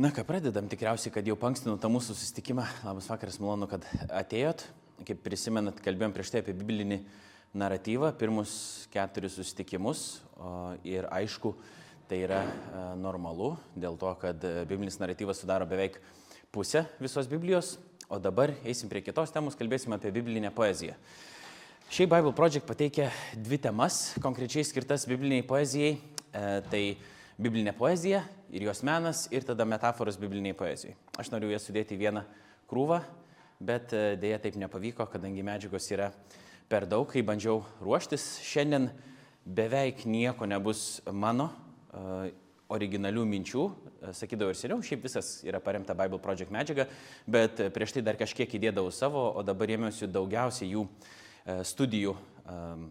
Na ką, pradedam tikriausiai, kad jau pankstinu tą mūsų susitikimą. Labas vakaras, malonu, kad atėjot. Kaip prisimenat, kalbėjom prieš tai apie biblinį naratyvą, pirmus keturis susitikimus. Ir aišku, tai yra e, normalu, dėl to, kad e, biblinis naratyvas sudaro beveik pusę visos Biblijos. O dabar eisim prie kitos temos, kalbėsim apie biblinę poeziją. Šiai Bible Project pateikia dvi temas, konkrečiai skirtas bibliniai poezijai. E, tai biblinė poezija ir jos menas ir tada metaforos bibliniai poezijai. Aš noriu jas sudėti į vieną krūvą, bet e, dėja taip nepavyko, kadangi medžiagos yra per daug, kai bandžiau ruoštis. Šiandien beveik nieko nebus mano uh, originalių minčių, e, sakydavau ir seniau, šiaip visas yra paremta Bible Project medžiaga, bet prieš tai dar kažkiek įdėdavau savo, o dabar ėmiausi daugiausiai jų studijų um,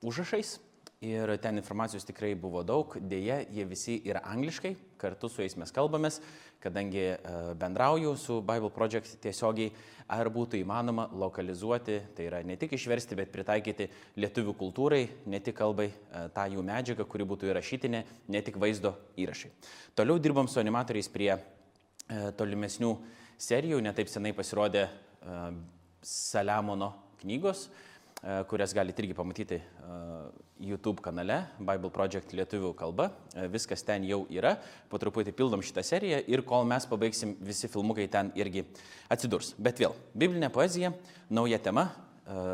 užrašais ir ten informacijos tikrai buvo daug, dėja, jie visi yra angliškai, kartu su jais mes kalbamės, kadangi e, bendrauju su Bible Project tiesiogiai, ar būtų įmanoma lokalizuoti, tai yra ne tik išversti, bet pritaikyti lietuvių kultūrai, ne tik kalbai e, tą jų medžiagą, kuri būtų įrašytinė, ne tik vaizdo įrašai. Toliau dirbam su animatoriais prie e, tolimesnių serijų, netaip senai pasirodė Saliamono knygos, kurias galite irgi pamatyti YouTube kanale Bible Project lietuvių kalba. E, viskas ten jau yra. Po truputį pildom šitą seriją ir kol mes pabaigsim, visi filmukai ten irgi atsidurs. Bet vėl, biblinė poezija, nauja tema. E,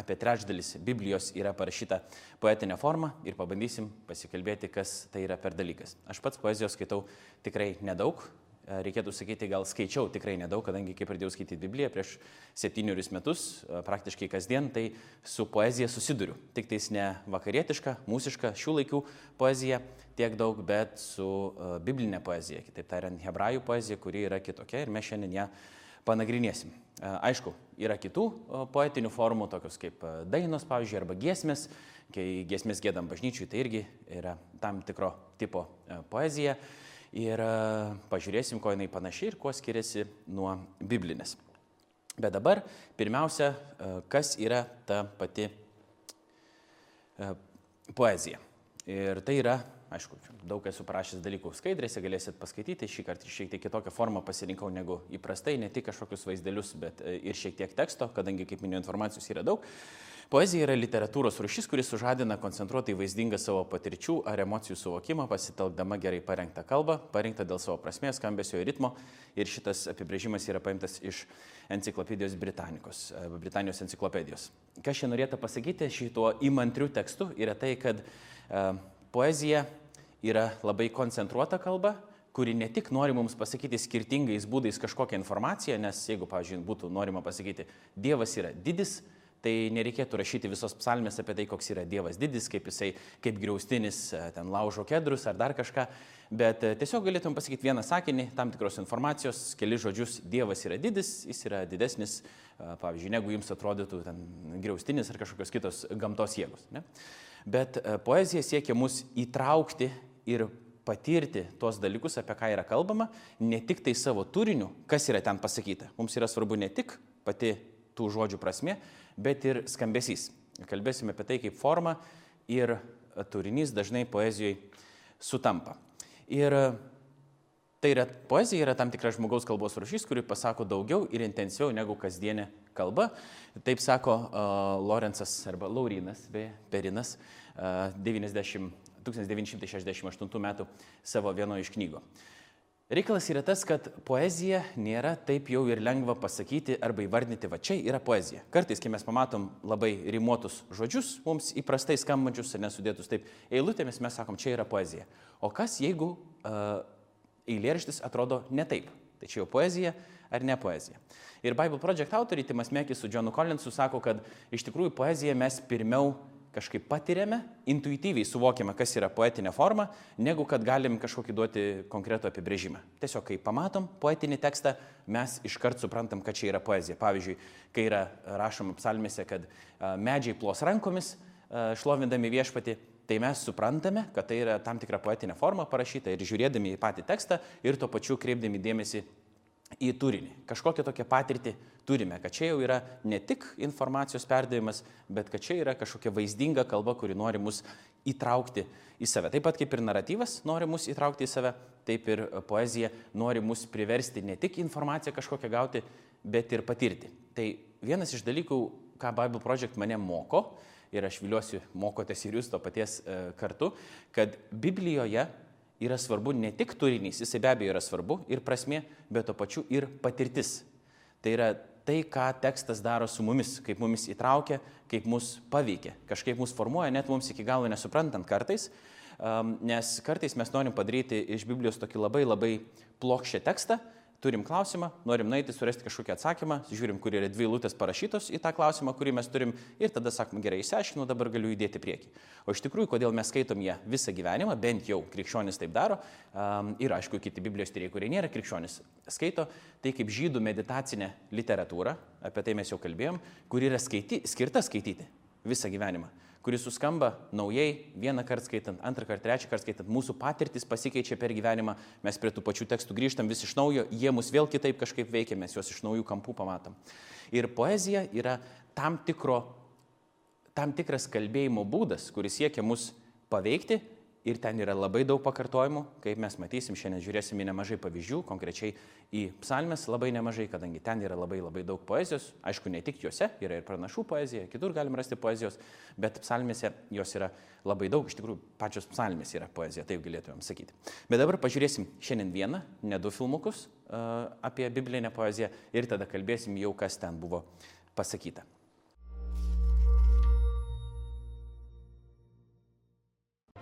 apie trečdalis Biblijos yra parašyta poetinė forma ir pabandysim pasikalbėti, kas tai yra per dalykas. Aš pats poezijos skaitau tikrai nedaug, E, reikėtų sakyti, gal skaičiau tikrai nedaug, kadangi kai pradėjau skaityti Bibliją prieš septynerius metus, e, praktiškai kasdien, tai su poezija susiduriu. Tik tais ne vakarietiška, mūsiška, šių laikų poezija tiek daug, bet su e, biblinė poezija, kitaip tariant, hebrajų poezija, kuri yra kitokia ir mes šiandien ją panagrinėsim. Aišku, yra kitų poetinių formų, tokios kaip dainos, pavyzdžiui, arba giesmės, kai giesmės gėdam bažnyčiui, tai irgi yra tam tikro tipo poezija ir e, pažiūrėsim, ko jinai panašiai ir kuo skiriasi nuo biblinės. Bet dabar pirmiausia, e, kas yra ta pati e, poezija. Ir tai yra, aišku, daug esu parašęs dalykų skaidrėse, galėsit paskaityti, šį kartą šiek tiek kitokią formą pasirinkau negu įprastai, ne tik kažkokius vaizdelius, bet ir šiek tiek teksto, kadangi, kaip minėjau, informacijos yra daug. Poezija yra literatūros rušis, kuris sužadina koncentruotai vaizdingą savo patirčių ar emocijų suvokimą, pasitelkdama gerai parengtą kalbą, parengtą dėl savo prasmės, skambesio ir ritmo. Ir šitas apibrėžimas yra paimtas iš enciklopedijos Britanikos, e, Britanijos enciklopedijos. Kas čia norėtų pasakyti šituo įmantriu tekstu yra tai, kad e, poezija yra labai koncentruota kalba, kuri ne tik nori mums pasakyti skirtingais būdais kažkokią informaciją, nes jeigu, pavyzdžiui, būtų norima pasakyti, Dievas yra didis, Tai nereikėtų rašyti visos psalmės apie tai, koks yra Dievas didis, kaip jisai, kaip griaustinis e, ten laužo kedrus ar dar kažką, bet e, tiesiog galėtum pasakyti vieną sakinį, tam tikros informacijos, keli žodžius, Dievas yra didis, jis yra didesnis, e, pavyzdžiui, negu jums atrodytų ten griaustinis ar kažkokios kitos gamtos jėgos. Ne? Bet poezija siekia mus įtraukti ir patirti tuos dalykus, apie ką yra kalbama, ne tik tai savo turiniu, kas yra ten pasakyta. Mums yra svarbu ne tik pati tų žodžių prasme, bet ir skambesys. Kalbėsime apie tai, kaip forma ir turinys dažnai poezijoje sutampa. Ir tai yra, poezija yra tam tikra žmogaus kalbos rušys, kuri pasako daugiau ir intensyviau negu kasdienė kalba. Taip sako uh, Lorenzas arba Laurinas, beje, Perinas, uh, 90, 1968 metų savo vienoje iš knygų. Reikalas yra tas, kad poezija nėra taip jau ir lengva pasakyti arba įvardinti, va čia yra poezija. Kartais, kai mes pamatom labai rimuotus žodžius, mums įprastai skambančius ir nesudėtus taip eilutėmis, mes sakom, čia yra poezija. O kas jeigu uh, eilėraštis atrodo ne taip? Tai čia jau poezija ar ne poezija? Ir Bible Project autoriai Timas Mekis su Johnu Collinsu sako, kad iš tikrųjų poeziją mes pirmiau kažkaip patiriame, intuityviai suvokiame, kas yra poetinė forma, negu kad galim kažkokį duoti konkretų apibrėžimą. Tiesiog, kai pamatom poetinį tekstą, mes iškart suprantam, kad čia yra poezija. Pavyzdžiui, kai yra rašoma psalmėse, kad medžiai plos rankomis, šlovindami viešpati, tai mes suprantame, kad tai yra tam tikra poetinė forma parašyta ir žiūrėdami į patį tekstą ir tuo pačiu kreipdami dėmesį į turinį. Kažkokią tokią patirtį turime, kad čia jau yra ne tik informacijos perdavimas, bet kad čia yra kažkokia vaizdinga kalba, kuri nori mus įtraukti į save. Taip pat kaip ir naratyvas nori mus įtraukti į save, taip ir poezija nori mus priversti ne tik informaciją kažkokią gauti, bet ir patirti. Tai vienas iš dalykų, ką Bible Project mane moko, ir aš viliuosi, mokotės ir jūs to paties e, kartu, kad Biblijoje yra svarbu ne tik turinys, jisai be abejo yra svarbu ir prasme, bet to pačiu ir patirtis. Tai yra tai, ką tekstas daro su mumis, kaip mumis įtraukia, kaip mus paveikia, kažkaip mus formuoja, net mums iki galo nesuprantant kartais, nes kartais mes norim padaryti iš Biblijos tokį labai labai plokščią tekstą, turim klausimą, norim nueiti, surasti kažkokį atsakymą, žiūrim, kur yra dvi lūtės parašytos į tą klausimą, kurį mes turim ir tada sakom, gerai, įsiaiškinu, dabar galiu judėti prieki. O iš tikrųjų, kodėl mes skaitom ją visą gyvenimą, bent jau krikščionis taip daro, um, ir aišku, kiti Biblijos tyrėjai, kurie nėra krikščionis, skaito tai kaip žydų meditacinė literatūra, apie tai mes jau kalbėjom, kuri yra skaity, skirta skaityti visą gyvenimą kuris suskamba naujai, vieną kartą skaitant, antrą kartą, trečią kartą skaitant, mūsų patirtis pasikeičia per gyvenimą, mes prie tų pačių tekstų grįžtam vis iš naujo, jie mus vėl kitaip kažkaip veikia, mes juos iš naujų kampų pamatom. Ir poezija yra tam, tikro, tam tikras kalbėjimo būdas, kuris siekia mus paveikti ir ten yra labai daug pakartojimų, kaip mes matysim, šiandien žiūrėsim į nemažai pavyzdžių, konkrečiai į psalmes labai nemažai, kadangi ten yra labai labai daug poezijos, aišku, ne tik juose, yra ir pranašų poezija, kitur galim rasti poezijos, bet psalmėse jos yra labai daug, iš tikrųjų pačios psalmės yra poezija, taip galėtumėm sakyti. Bet dabar pažiūrėsim šiandien vieną, ne du filmukus uh, apie biblinę poeziją ir tada kalbėsim jau, kas ten buvo pasakyta.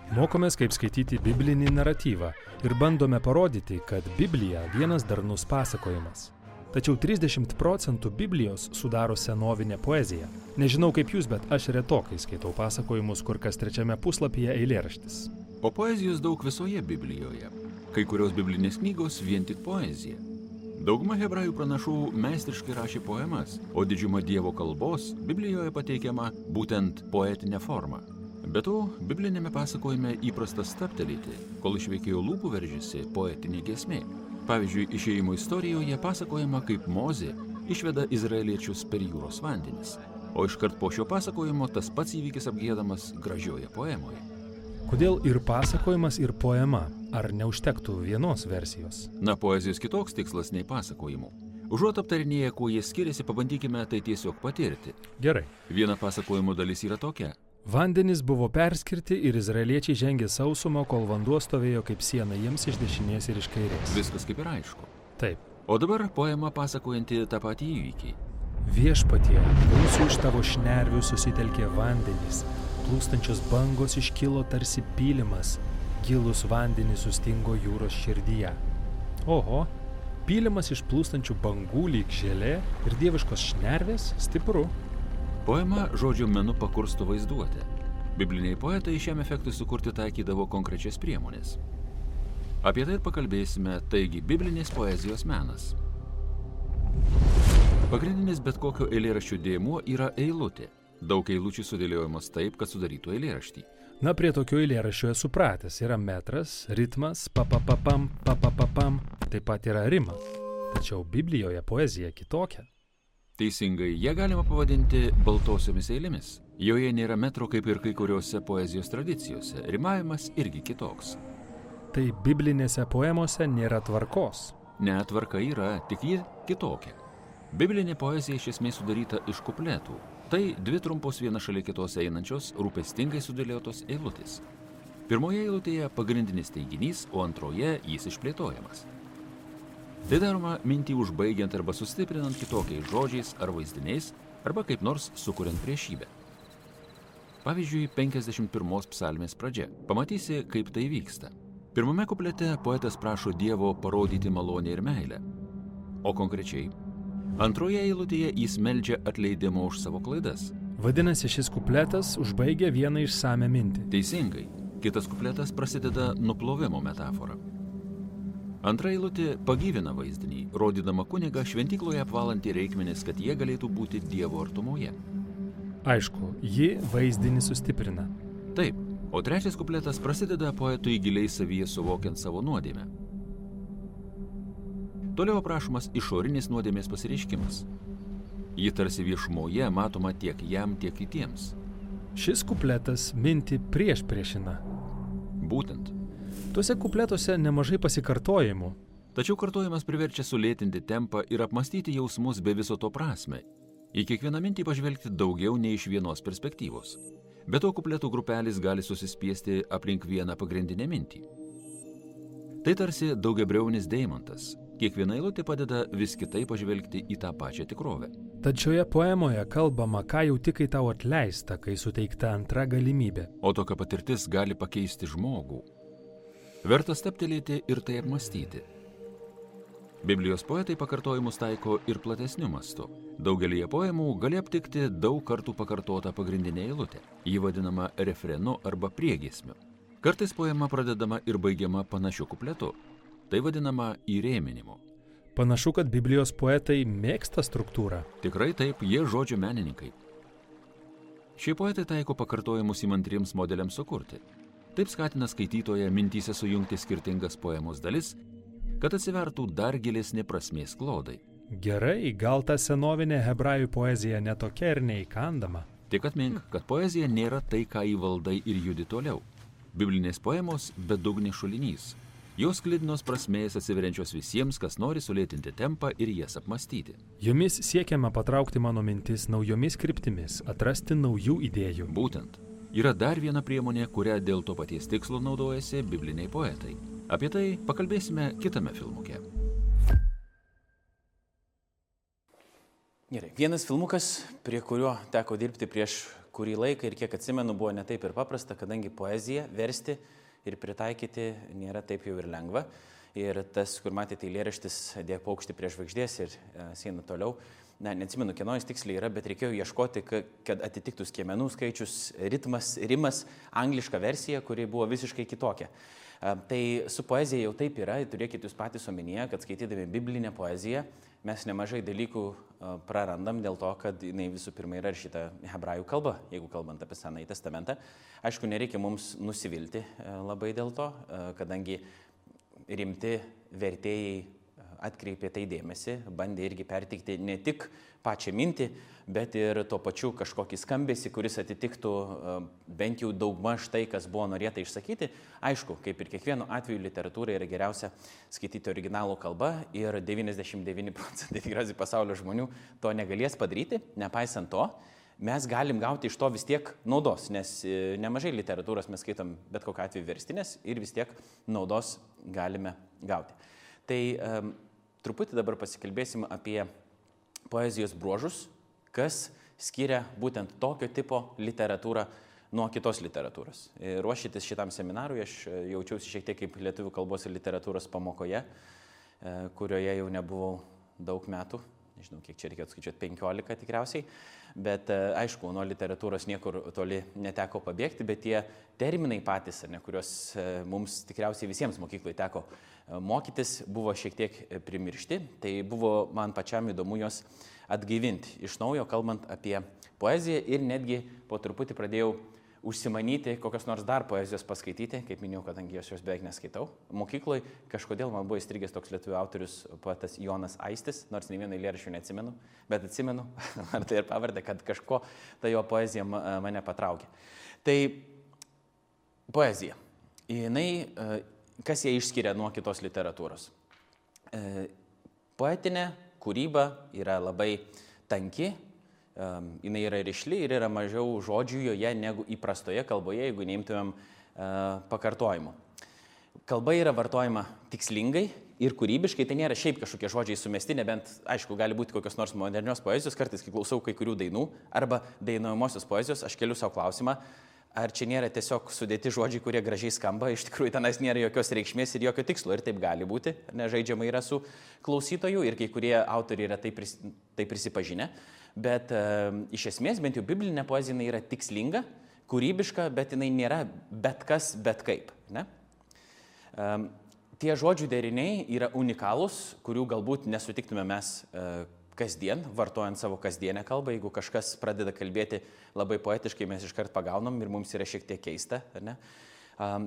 Mokomės, kaip skaityti biblinį naratyvą ir bandome parodyti, kad Biblija vienas darnus pasakojimas. Tačiau 30 procentų Biblijos sudaro senovinė poezija. Nežinau kaip jūs, bet aš retokai skaitau pasakojimus, kur kas trečiame puslapyje eilėraštis. O poezijos daug visoje Biblijoje. Kai kurios biblinės knygos vien tik poezija. Dauguma hebrajų pranašų meistriškai rašė poemas, o didžiuma Dievo kalbos Biblijoje pateikiama būtent poetinė forma. Be to, biblinėme pasakojime įprasta staptelėti, kol iš veikėjo lūpų veržiasi poetinė giesmė. Pavyzdžiui, išėjimo istorijoje pasakojama, kaip Mozė išveda izraeliečius per jūros vandenis. O iškart po šio pasakojimo tas pats įvykis apgėdamas gražioje poemoje. Kodėl ir pasakojimas, ir poema? Ar neužtektų vienos versijos? Na, poezijos kitoks tikslas nei pasakojimų. Užuot aptarinėję, kuo jie skiriasi, pabandykime tai tiesiog patirti. Gerai. Viena pasakojimo dalis yra tokia. Vandenys buvo perskirti ir izraeliečiai žengė sausumą, kol vanduo stovėjo kaip siena jiems iš dešinės ir iš kairės. Viskas kaip ir aišku. Taip. O dabar poema pasakojanti tą patį įvykį. Viešpatie, mūsų iš tavo šnervių susitelkė vandenys, plūstančios bangos iškilo tarsi pylimas, gilus vandenys sustingo jūros širdyje. Oho, pylimas iš plūstančių bangų lyg želė ir dieviškos šnervės stipru. Poema žodžio menu pakursto vaizduotę. Bibliniai poetai šiam efektui sukurti taikydavo konkrečias priemonės. Apie tai ir pakalbėsime, taigi biblinės poezijos menas. Pagrindinis bet kokio eilėraščio dėmuo yra eilutė. Daug eilučių sudėliojamos taip, kad sudarytų eilėraštį. Na, prie tokio eilėraščio esu pratęs. Yra metras, ritmas, papapapam, papapapam, taip pat yra rimas. Tačiau Biblijoje poezija kitokia. Teisingai, ją galima pavadinti baltosiomis eilėmis. Joje nėra metro kaip ir kai kuriuose poezijos tradicijose. Rimavimas irgi kitoks. Tai biblinėse poemose nėra tvarkos. Ne, tvarka yra, tik ji kitokia. Biblinė poezija iš esmės sudaryta iš kupletų. Tai dvi trumpos viena šalia kitos einančios, rūpestingai sudėliotos eilutės. Pirmoje eilutėje pagrindinis teiginys, o antroje jis išplėtojamas. Tai daroma mintį užbaigiant arba sustiprinant kitokiais žodžiais ar vaizdiniais, arba kaip nors sukuriant priešybę. Pavyzdžiui, 51 psalmės pradžia. Pamatysi, kaip tai vyksta. Pirmame kuplete poetas prašo Dievo parodyti malonę ir meilę. O konkrečiai, antroje eilutėje jis meldžia atleidimo už savo klaidas. Vadinasi, šis kupletas užbaigia vieną išsame mintį. Teisingai, kitas kupletas prasideda nuplovimo metafora. Antra eilutė pagyvina vaizdinį, rodydama kunigą šventykloje apvalantį reikmenis, kad jie galėtų būti Dievo artumoje. Aišku, ji vaizdinį sustiprina. Taip, o trečias kupletas prasideda poetui giliai savyje suvokiant savo nuodėmę. Toliau aprašomas išorinis nuodėmės pasireiškimas. Ji tarsi viešumoje matoma tiek jam, tiek kitiems. Šis kupletas minti prieš priešina. Būtent. Tuose kupletuose nemažai pasikartojimų. Tačiau kartojimas priverčia sulėtinti tempą ir apmastyti jausmus be viso to prasme. Į kiekvieną mintį pažvelgti daugiau nei iš vienos perspektyvos. Be to kupletų grupelis gali susispiesti aplink vieną pagrindinę mintį. Tai tarsi daugiabriaunis deimantas. Kiekviena eilutė padeda vis kitaip pažvelgti į tą pačią tikrovę. Tad šioje poemoje kalbama, ką jau tik tau atleista, kai suteikta antra galimybė. O tokia patirtis gali pakeisti žmogų. Verta steptelėti ir tai apmastyti. Biblijos poetai pakartojimus taiko ir platesniu mastu. Daugelį poemų gali aptikti daug kartų pakartotą pagrindinę eilutę. Ji vadinama refrenu arba priegismiu. Kartais poema pradedama ir baigiama panašiu kupletu. Tai vadinama įrėminimu. Panašu, kad Biblijos poetai mėgsta struktūrą. Tikrai taip, jie žodžio menininkai. Šie poetai taiko pakartojimus įmantriems modeliams sukurti. Taip skatina skaitytoją mintyse sujungti skirtingas poemos dalis, kad atsivertų dar gilesnė prasmės klodai. Gerai, gal ta senovinė hebrajų poezija netokia ir neįkandama. Tik atmink, kad poezija nėra tai, ką įvaldai ir judi toliau. Biblinės poemos bedugnis šulinys. Jos klidinos prasmės atsiveriančios visiems, kas nori sulėtinti tempą ir jas apmastyti. Jomis siekiama patraukti mano mintis naujomis kryptimis, atrasti naujų idėjų. Būtent. Yra dar viena priemonė, kurią dėl to paties tikslo naudojasi bibliniai poetai. Apie tai pakalbėsime kitame filmuke. Gerai. Vienas filmukas, prie kurio teko dirbti prieš kurį laiką ir kiek atsimenu, buvo ne taip ir paprasta, kadangi poeziją versti ir pritaikyti nėra taip jau ir lengva. Ir tas, kur matėte eilėraštis, dėk paukštį prie žvaigždės ir e, sieną toliau. Na, neatsimenu, kieno jis tiksliai yra, bet reikėjo ieškoti, ka- kad atitiktų skiemenų skaičius, ritmas, rimas, angliška versija, kuri buvo visiškai kitokia. Tai su poezija jau taip yra, turėkit jūs patys omenyje, kad skaitydami biblinę poeziją mes nemažai dalykų prarandam dėl to, kad jinai visų pirma yra ir šita hebrajų kalba, jeigu kalbant apie Senąjį testamentą. Aišku, nereikia mums nusivilti labai dėl to, kadangi rimti vertėjai atkreipė tai dėmesį, bandė irgi perteikti ne tik pačią mintį, bet ir tuo pačiu kažkokį skambesį, kuris atitiktų e, bent jau daugmaž tai, kas buvo norėta išsakyti. Aišku, kaip ir kiekvienu atveju literatūra yra geriausia skaityti originalų kalbą ir 99 procentai tikriausiai pasaulio žmonių to negalės padaryti, nepaisant to. Mes galim gauti iš to vis tiek naudos, nes e, nemažai literatūros mes skaitom bet kokiu atveju verstinės ir vis tiek naudos galime gauti. Tai um, truputį dabar pasikalbėsim apie poezijos bruožus, kas skiria būtent tokio tipo literatūrą nuo kitos literatūros. Ir Ruošytis šitam seminarui aš e, jaučiausi šiek tiek kaip lietuvių kalbos ir literatūros pamokoje, e, kurioje jau nebuvau daug metų, nežinau, kiek čia reikėtų skaičiuoti, 15 tikriausiai, bet e, aišku, nuo literatūros niekur toli neteko pabėgti, bet tie terminai patys, ne, kuriuos e, mums tikriausiai visiems mokykloje teko e, mokytis, buvo šiek tiek e, primiršti, tai buvo man pačiam įdomu juos atgaivinti iš naujo, kalbant apie poeziją ir netgi po truputį pradėjau užsimanyti kokios nors dar poezijos paskaityti, kaip minėjau, kadangi aš jos beveik neskaitau. Mokykloje kažkodėl man buvo įstrigęs toks lietuvių autorius, poetas Jonas Aistis, nors ne vieno eilėraščio neatsimenu, bet atsimenu, ar tai ir pavardė, kad kažko ta jo poezija ma- mane patraukė. Tai poezija. Jinai, e, kas ją išskiria nuo kitos literatūros? E, Poetinė kūryba yra labai tanki, jinai yra ryšli ir yra mažiau žodžių joje negu įprastoje kalboje, jeigu neimtumėm uh, pakartojimų. Kalba yra vartojama tikslingai ir kūrybiškai, tai nėra šiaip kažkokie žodžiai sumesti, nebent, aišku, gali būti kokios nors modernios poezijos, kartais, kai klausau kai kurių dainų arba dainuojamosios poezijos, aš keliu savo klausimą, ar čia nėra tiesiog sudėti žodžiai, kurie gražiai skamba, iš tikrųjų tenais nėra jokios reikšmės ir jokio tikslo ir taip gali būti, nežaidžiama yra su klausytoju ir kai kurie autoriai yra tai, pris, tai prisipažinę, bet e, iš esmės bent jau biblinė poezija yra tikslinga, kūrybiška, bet jinai nėra bet kas, bet kaip. Ne? Um, tie žodžių deriniai yra unikalūs, kurių galbūt nesutiktume mes uh, kasdien, vartojant savo kasdienę kalbą. Jeigu kažkas pradeda kalbėti labai poetiškai, mes iškart pagaunam ir mums yra šiek tiek keista, ar ne?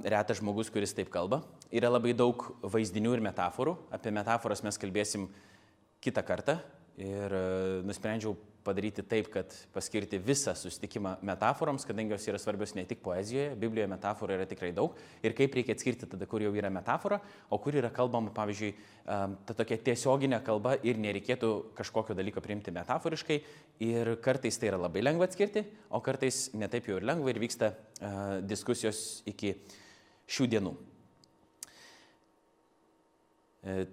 Retas žmogus, kuris taip kalba. Yra labai daug vaizdinių ir metaforų. Apie metaforas mes kalbėsim kitą kartą. Ir uh, nusprendžiau padaryti taip, kad paskirti visą susitikimą metaforoms, kadangi jos yra svarbios ne tik poezijoje, Biblijoje metaforų yra tikrai daug. Ir kaip reikia atskirti tada, kur jau yra metafora, o kur yra kalbama, pavyzdžiui, ta tokia tiesioginė kalba ir nereikėtų kažkokio dalyko priimti metaforiškai. Ir kartais tai yra labai lengva atskirti, o kartais netaip jau ir lengva ir vyksta uh, diskusijos iki šių dienų. E,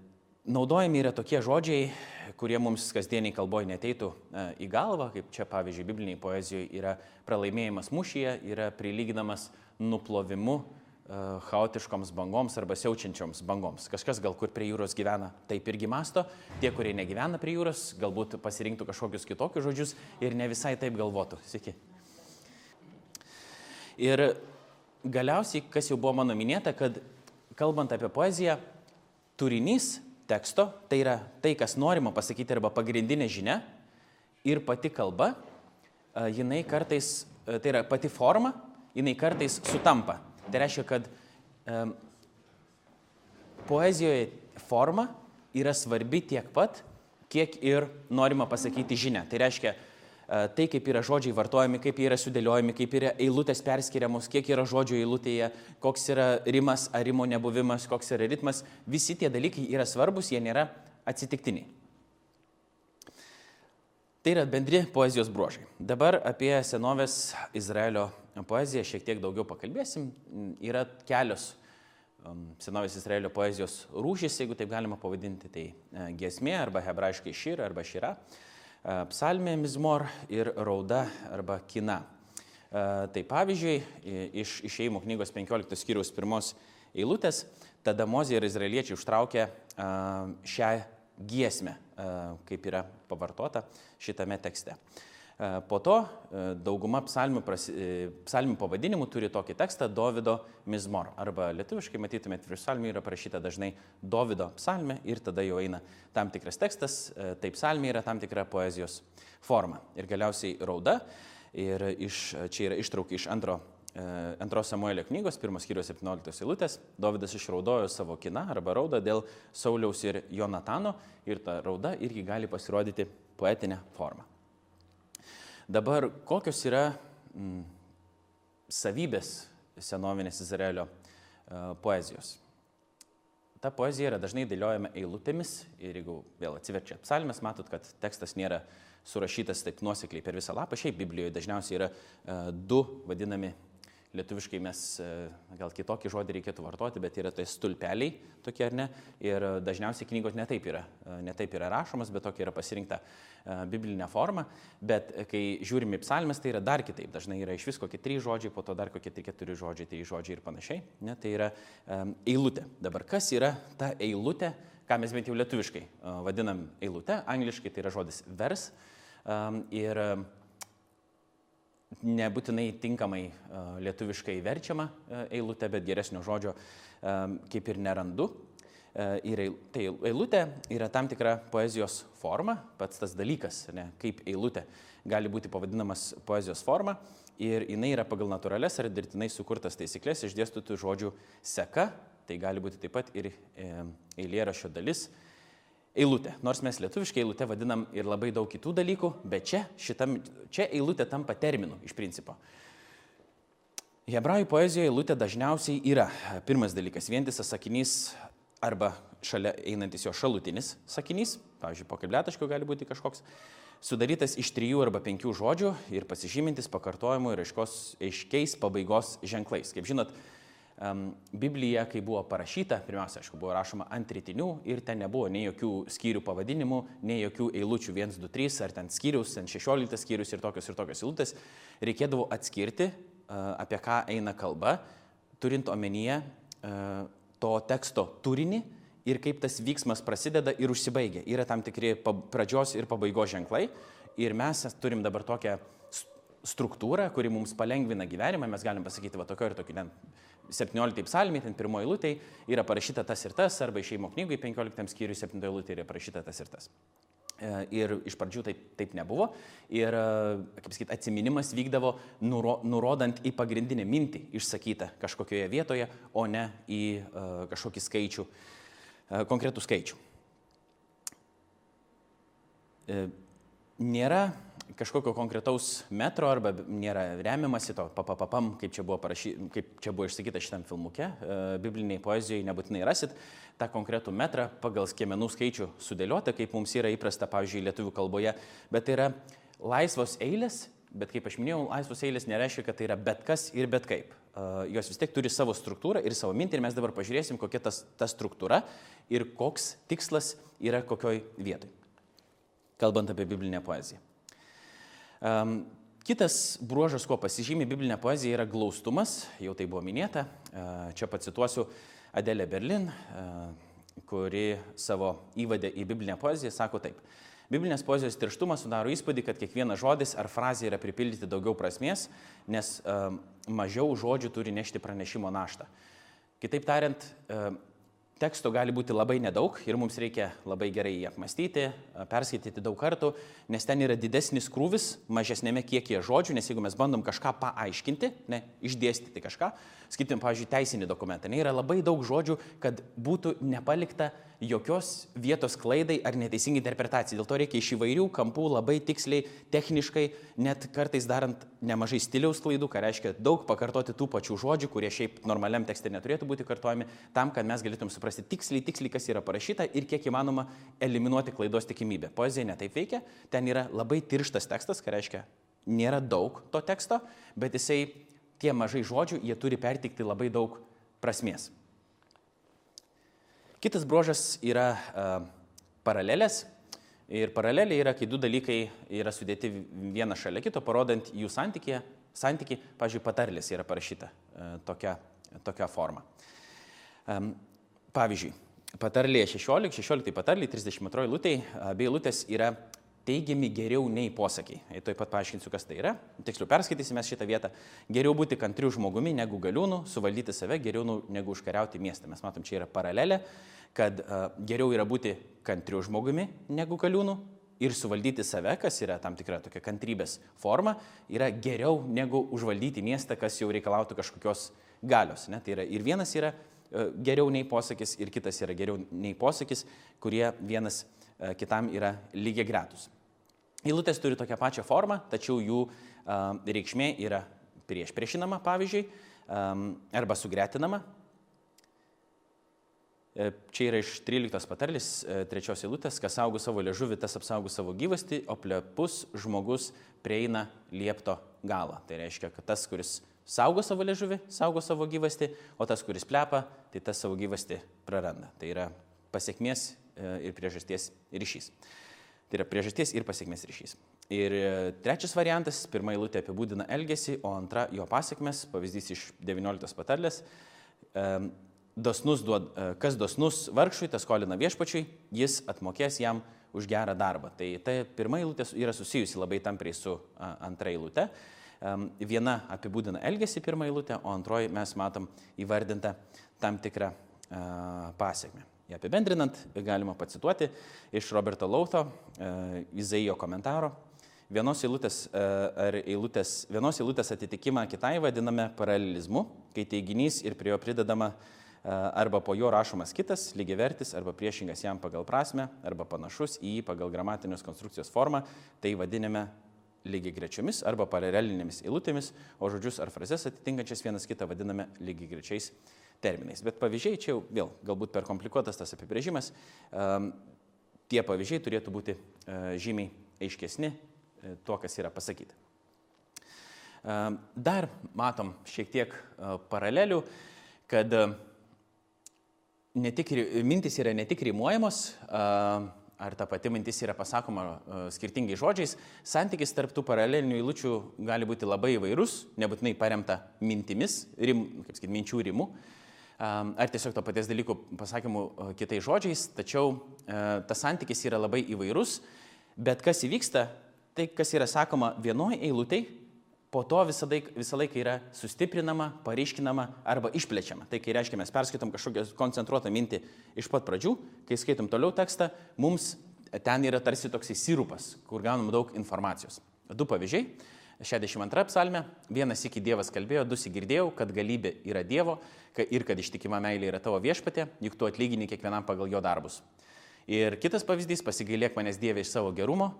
naudojami yra tokie žodžiai, kurie mums kasdieniai kalboje neteitų e, į galvą, kaip čia pavyzdžiui bibliniai poezijoje yra pralaimėjimas mušyje, yra prilyginamas nuplovimu e, chaotiškoms bangoms arba siaučiančioms bangoms. Kažkas gal kur prie jūros gyvena, taip irgi masto, tie, kurie negyvena prie jūros, galbūt pasirinktų kažkokius kitokius žodžius ir ne visai taip galvotų. Sėki. Ir galiausiai, kas jau buvo mano minėta, kad kalbant apie poeziją, turinys teksto, tai yra tai, kas norima pasakyti arba pagrindinė žinia ir pati kalba, jinai kartais, tai yra pati forma, jinai kartais sutampa. Tai reiškia, kad um, poezijoje forma yra svarbi tiek pat, kiek ir norima pasakyti žinia. Tai reiškia, tai, kaip yra žodžiai vartojami, kaip jie yra sudėliojami, kaip yra eilutės perskiriamos, kiek yra žodžių eilutėje, koks yra rimas ar rimo nebuvimas, koks yra ritmas, visi tie dalykai yra svarbus, jie nėra atsitiktiniai. Tai yra bendri poezijos bruožai. Dabar apie senovės Izraelio poeziją šiek tiek daugiau pakalbėsim. Yra kelios um, senovės Izraelio poezijos rūšys, jeigu taip galima pavadinti, tai e, giesmė arba hebrajiškai šyra arba šyra. E, psalmė Mizmor ir rauda arba kina. E, tai pavyzdžiui, iš išėjimo knygos 15 skyriaus pirmos eilutės, tada Mozė ir izraeliečiai užtraukė e, šią giesmę, kaip yra pavartota šitame tekste. Po to dauguma psalmių, psalmių pavadinimų turi tokį tekstą Davido Mizmor. Arba lietuviškai matytumėt, virš psalmių yra parašyta dažnai Davido psalmė ir tada jau eina tam tikras tekstas, e, taip psalmė yra tam tikra poezijos forma. Ir galiausiai rauda. Ir iš, čia yra ištraukai iš antro, e, antros Samuelio knygos, pirmos skyrius 17 eilutės. Davidas išraudojo savo kiną arba raudą dėl Sauliaus ir Jonatano ir ta rauda irgi gali pasirodyti poetinę formą. Dabar kokios yra mm, savybės senovinės Izraelio uh, poezijos? ta poezija yra dažnai dėliojama eilutėmis ir jeigu vėl atsiverčia psalmės, matot, kad tekstas nėra surašytas taip nuosekliai per visą lapą. Šiaip Biblijoje dažniausiai yra uh, du vadinami Lietuviškai mes e, gal kitokį žodį reikėtų vartoti, bet yra tai stulpeliai tokie ar ne. Ir dažniausiai knygos netaip yra, e, netaip yra rašomas, bet tokia yra pasirinkta e, biblinė forma. Bet kai žiūrime į psalmes, tai yra dar kitaip. Dažnai yra iš vis kokie trys žodžiai, po to dar kokie tai keturi žodžiai, trys žodžiai ir panašiai. Ne, tai yra um, eilutė. Dabar kas yra ta eilutė, ką mes bent jau lietuviškai uh, vadinam eilutė, angliškai tai yra žodis vers. Um, ir um, nebūtinai tinkamai lietuviškai verčiama eilutė, bet geresnio žodžio kaip ir nerandu. Ir tai eilutė yra tam tikra poezijos forma, pats tas dalykas, ne, kaip eilutė gali būti pavadinamas poezijos forma. Ir jinai yra pagal natūrales ar dirbtinai sukurtas taisyklės išdėstytų žodžių seka, tai gali būti taip pat ir eilėrašio dalis, eilutė. Nors mes lietuviškai eilutę vadinam ir labai daug kitų dalykų, bet čia, šitam, čia eilutė tampa terminu iš principo. Hebrajų poezijoje eilutė dažniausiai yra pirmas dalykas - vientisas sakinys arba šalia einantis jo šalutinis sakinys, pavyzdžiui, pokalbėtaškio gali būti kažkoks, sudarytas iš trijų arba penkių žodžių ir pasižymintis pakartojimu ir aiškos, aiškiais pabaigos ženklais. Kaip žinot, Biblija, kai buvo parašyta, pirmiausia, aišku, buvo rašoma ant rytinių ir ten nebuvo nei jokių skyrių pavadinimų, nei jokių eilučių 1, 2, 3 ar ten skyrius, ten 16 skyrius ir tokios ir tokios eilutės. Reikėdavo atskirti, apie ką eina kalba, turint omenyje to teksto turinį ir kaip tas vyksmas prasideda ir užsibaigia. Yra tam tikri pradžios ir pabaigos ženklai ir mes turim dabar tokią struktūrą, kuri mums palengvina gyvenimą, mes galim pasakyti, va tokio ir tokio, ten 17 psalmė, ten pirmoji eilutė yra parašyta tas ir tas, arba išeimo knygai 15 skyriui 7 eilutė yra parašyta tas ir tas. E, ir iš pradžių taip, taip nebuvo. Ir, e, kaip sakyti, atsiminimas vykdavo nuro, nurodant į pagrindinę mintį išsakytą kažkokioje vietoje, o ne į uh, kažkokį skaičių, uh, konkretų skaičių. Uh, nėra kažkokio konkretaus metro arba nėra remiamasi to papapapam, kaip čia buvo, parašy, kaip čia buvo išsakyta šitam filmuke, e, bibliniai poezijoje nebūtinai rasit tą konkretų metrą pagal skiemenų skaičių sudėliota, kaip mums yra įprasta, pavyzdžiui, lietuvių kalboje, bet tai yra laisvos eilės, bet kaip aš minėjau, laisvos eilės nereiškia, kad tai yra bet kas ir bet kaip. Uh, jos vis tiek turi savo struktūrą ir savo mintį ir mes dabar pažiūrėsim, kokia tas, ta struktūra ir koks tikslas yra kokioj vietoj kalbant apie biblinę poeziją. Um, kitas bruožas, kuo pasižymi biblinė poezija, yra glaustumas, jau tai buvo minėta. Čia pacituosiu Adelę Berlin, kuri savo įvadę į biblinę poeziją sako taip. Biblinės poezijos tirštumas sudaro įspūdį, kad kiekvienas žodis ar frazė yra pripildyti daugiau prasmės, nes uh, mažiau žodžių turi nešti pranešimo naštą. Kitaip tariant, uh, Teksto gali būti labai nedaug ir mums reikia labai gerai jį apmastyti, perskaityti daug kartų, nes ten yra didesnis krūvis mažesnėme kiekyje žodžių, nes jeigu mes bandom kažką paaiškinti, ne, išdėstyti kažką, skaitim, pavyzdžiui, teisinį dokumentą, ne, yra labai daug žodžių, kad būtų nepalikta jokios vietos klaidai ar neteisingai interpretacijai. Dėl to reikia iš įvairių kampų labai tiksliai, techniškai, net kartais darant nemažai stiliaus klaidų, ką reiškia daug pakartoti tų pačių žodžių, kurie šiaip normaliam tekste neturėtų būti kartojami, tam, kad mes galėtum suprasti tiksliai, tiksliai, kas yra parašyta ir kiek įmanoma eliminuoti klaidos tikimybę. Poezija netaip veikia, ten yra labai tirštas tekstas, ką reiškia nėra daug to teksto, bet jisai tie mažai žodžių, jie turi pertikti labai daug prasmės. Kitas bruožas yra uh, paralelės. Ir paralelė yra, kai du dalykai yra sudėti vienas šalia kito, parodant jų santykį. Santyki, pavyzdžiui, patarlės yra parašyta uh, tokia, tokia forma. Pavyzdžiui, patarlėje 16, 16 patarlė, 32 lūtė, abi lūtės yra teigiami geriau nei posakiai. Ir taip pat paaiškinsiu, kas tai yra. Tiksliau perskaitysime šitą vietą. Geriau būti kantriu žmogumi negu galiūnų, suvaldyti save geriau nu, negu užkariauti miestą. Mes matom, čia yra paralelė, kad uh, geriau yra būti kantriu žmogumi negu galiūnų ir suvaldyti save, kas yra tam tikra tokia kantrybės forma, yra geriau negu užvaldyti miestą, kas jau reikalautų kažkokios galios. Ne? Tai yra ir vienas yra uh, geriau nei posakis, ir kitas yra geriau nei posakis, kurie vienas uh, kitam yra lygiai gretus. Eilutės turi tokią pačią formą, tačiau jų reikšmė yra prieš priešinama, pavyzdžiui, arba sugretinama. E, čia yra iš 13 patarlis, e, trečios eilutės, kas saugo savo liežuvį, tas apsaugo savo gyvastį, o plepus žmogus prieina liepto galą. Tai reiškia, kad tas, kuris saugo savo liežuvį, saugo savo gyvastį, o tas, kuris plepa, tai tas savo gyvastį praranda. Tai yra pasiekmės e, ir priežasties ryšys. Tai yra priežasties ir pasiekmes ryšys. Ir e, trečias variantas, pirmą eilutę apibūdina elgesį, o antra jo pasiekmes, pavyzdys iš 19 patarlės. Dosnus duod, e, kas dosnus vargšui, tas skolina viešpačiui, jis atmokės jam už gerą darbą. Tai ta pirma eilutė yra susijusi labai tampriai su antra eilutė. Viena apibūdina elgesį pirmą eilutę, o antroji mes matom įvardintą tam tikrą pasiekmę. Apibendrinant, galima pacituoti iš Roberto Lauto, e, Izaijo komentaro. Vienos eilutės, e, eilutės, vienos eilutės atitikimą kitai vadiname paralelizmu, kai teiginys ir prie jo pridedama e, arba po jo rašomas kitas, lygiavertis, arba priešingas jam pagal prasme, arba panašus į jį pagal gramatinės konstrukcijos formą, tai vadiname lygiai grečiomis arba paralelinėmis eilutėmis, o žodžius ar frazes atitinkančias vienas kitą vadiname lygiai grečiais terminais. Bet pavyzdžiai čia jau vėl galbūt per komplikuotas tas apibrėžimas. Tie pavyzdžiai turėtų būti e, žymiai aiškesni e, tuo, kas yra pasakyta. Dar matom šiek tiek e, paralelių, kad ne tik, mintis yra ne tik rimuojamos, ar ta pati mintis yra pasakoma skirtingais žodžiais, santykis tarp tų paralelinių eilučių gali būti labai įvairus, nebūtinai paremta mintimis, rim, kaip sakyti, minčių rimu, ar tiesiog to paties dalyko pasakymų kitais žodžiais, tačiau e, tas santykis yra labai įvairus, bet kas įvyksta, tai kas yra sakoma vienoje eilutėje, po to visą laiką, visą laiką yra sustiprinama, pareiškinama arba išplečiama. Tai kai reiškia, mes perskaitom kažkokią koncentruotą mintį iš pat pradžių, kai skaitom toliau tekstą, mums ten yra tarsi toksai sirupas, kur gaunam daug informacijos. Du pavyzdžiai. 62 psalmė. Vienas iki Dievas kalbėjo, du įgirdėjau, kad galybė yra Dievo ir kad ištikima meilė yra tavo viešpatė, juk tu atlygini kiekvienam pagal jo darbus. Ir kitas pavyzdys, pasigailėk manęs Dieve iš savo gerumo,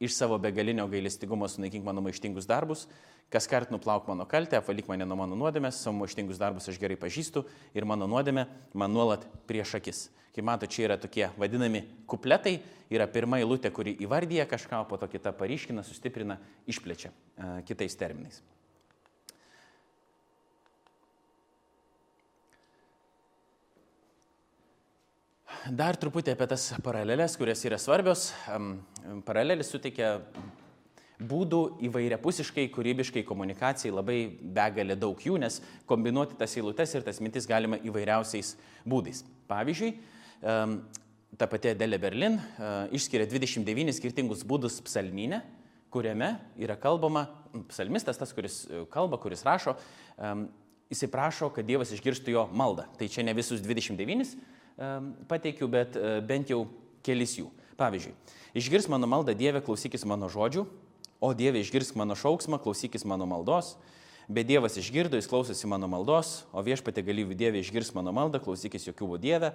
iš savo begalinio gailestingumo sunaikink mano maištingus darbus, kas kart nuplauk mano kaltę, apvalyk mane nuo mano nuodėmės, savo maištingus darbus aš gerai pažįstu ir mano nuodėmė man nuolat prieš akis. Kaip matote, čia yra tokie vadinami kupletai, yra pirma eilutė, kuri įvardyja kažką, po to kita paryškina, sustiprina, išplečia e, kitais terminais. Dar truputį apie tas paralelės, kurios yra svarbios. Paralelės suteikia būdų įvairiapusiškai, kūrybiškai komunikacijai labai begalė daug jų, nes kombinuoti tas eilutes ir tas mintis galima įvairiausiais būdais. Pavyzdžiui, ta pati Adelė Berlin išskiria 29 skirtingus būdus psalminę, kuriame yra kalbama, psalmistas, tas, kuris e, kalba, kuris rašo, jisai prašo, kad Dievas išgirstų jo maldą. Tai čia ne visus 29 pateikiu, bet e, bent jau kelis jų. Pavyzdžiui, išgirs mano maldą Dieve, klausykis mano žodžių, o Dieve išgirsk mano šauksmą, klausykis mano maldos. Bet Dievas išgirdo, jis klausosi mano maldos, o viešpatė galyvių Dieve išgirs mano maldą, klausykis jokių Dieve.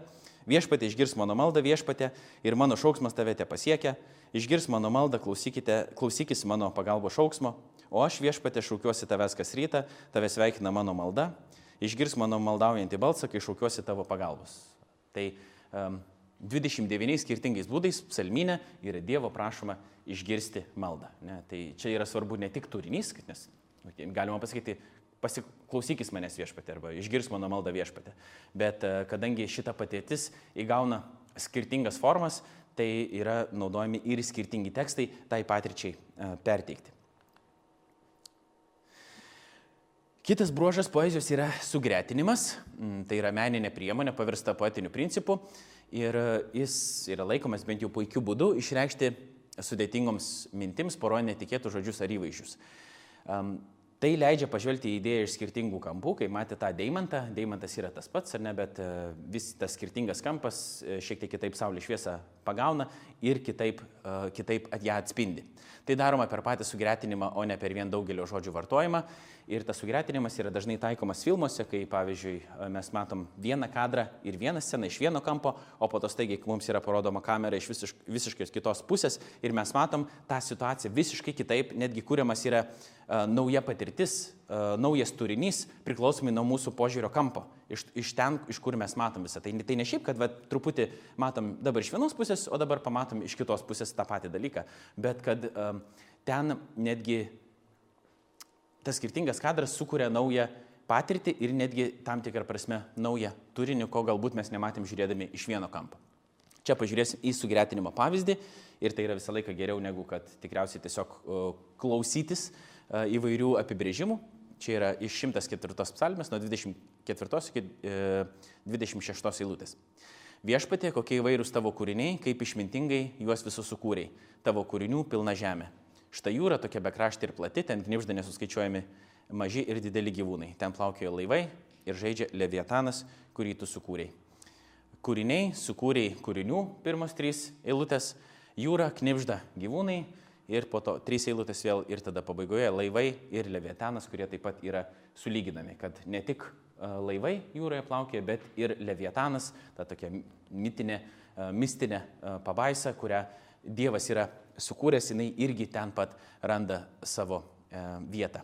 Viešpatė išgirs mano maldą viešpatė ir mano šauksmas tave te pasiekia. Išgirs mano maldą, klausykis mano pagalbo šauksmo, o aš viešpatė šaukiuosi tavęs kas rytą, tave sveikina mano malda. Išgirs mano maldaujantį balsą, kai šaukiuosi tavo pagalbos. Tai um, 29 skirtingais būdais psalminė yra Dievo prašoma išgirsti maldą. Ne? Tai čia yra svarbu ne tik turinys, nes galima pasakyti, pasiklausykis manęs viešpatė arba išgirs mano maldą viešpatė. Bet uh, kadangi šita patėtis įgauna skirtingas formas, tai yra naudojami ir skirtingi tekstai tai patirčiai uh, perteikti. Kitas bruožas poezijos yra sugretinimas, mm, tai yra meninė priemonė pavirsta poetiniu principu. Ir e, jis yra laikomas bent jau puikiu būdu išreikšti sudėtingoms mintims, poroje netikėtų žodžius ar įvaizdžius. Tai leidžia pažvelgti į idėją iš skirtingų kampų, kai matė tą deimantą, deimantas yra tas pats, ar ne, bet e, vis tas skirtingas kampas e, šiek tiek kitaip saulės šviesą pagauna ir kitaip, kitaip ją atspindi. Tai daroma per patį sugretinimą, o ne per vien daugelio žodžių vartojimą. Ir tas sugretinimas yra dažnai taikomas filmuose, kai pavyzdžiui mes matom vieną kadrą ir vieną sceną iš vieno kampo, o po to staigiai mums yra parodoma kamera iš visiš, visiškai kitos pusės ir mes matom tą situaciją visiškai kitaip, netgi kūriamas yra uh, nauja patirtis, naujas turinys priklausomai nuo mūsų požiūrio kampo, iš, iš ten, iš kur mes matom visą. Tai, tai ne šiaip, kad va, truputį matom dabar iš vienos pusės, o dabar pamatom iš kitos pusės tą patį dalyką, bet kad uh, ten netgi tas skirtingas kadras sukuria naują patirtį ir netgi tam tikrą prasme naują turinį, ko galbūt mes nematėm žiūrėdami iš vieno kampo. Čia pažiūrėsim į sugretinimo pavyzdį ir tai yra visą laiką geriau negu kad tikriausiai tiesiog klausytis įvairių apibrėžimų. Čia yra iš 104 psalmės nuo 24 iki 26 e, eilutės. Viešpatė, kokie įvairūs tavo kūriniai, kaip išmintingai juos visus sukūrei. Tavo kūrinių pilna žemė. Štai jūra tokia bekraštė ir plati, ten knipžda nesuskaičiuojami maži ir dideli gyvūnai. Ten plaukioja laivai ir žaidžia Leviatanas, kurį tu sukūrėjai. Kūriniai, sukūrėjai kūrinių, pirmos trys eilutės, jūra, knipžda gyvūnai ir po to trys eilutės vėl ir tada pabaigoje laivai ir Leviatanas, kurie taip pat yra sulyginami, kad ne tik e, laivai jūroje plaukė, bet ir Leviatanas, ta tokia mitinė, e, mistinė e, pabaisa, kurią Dievas yra sukūręs, jinai irgi ten pat randa savo vietą.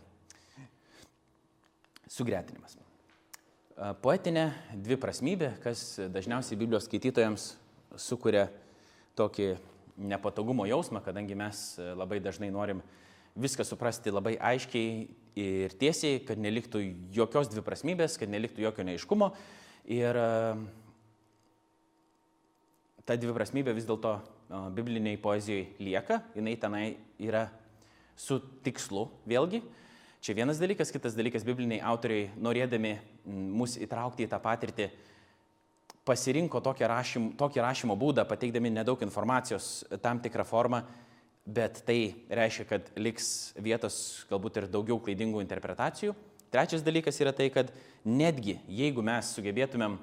Sugretinimas. Poetinė dviprasmybė, kas dažniausiai Biblijos skaitytojams sukuria tokį nepatogumo jausmą, kadangi mes e, labai dažnai norim viską suprasti labai aiškiai ir tiesiai, kad neliktų jokios dviprasmybės, kad neliktų jokio neiškumo. Ir ta dviprasmybė vis dėlto bibliniai poezijoje lieka, jinai tenai yra su tikslu vėlgi. Čia vienas dalykas, kitas dalykas, bibliniai autoriai, norėdami mus įtraukti į tą patirtį, pasirinko tokį rašymo, tokį rašymo būdą, pateikdami nedaug informacijos tam tikrą formą, bet tai reiškia, kad liks vietos galbūt ir daugiau klaidingų interpretacijų. Trečias dalykas yra tai, kad netgi jeigu mes sugebėtumėm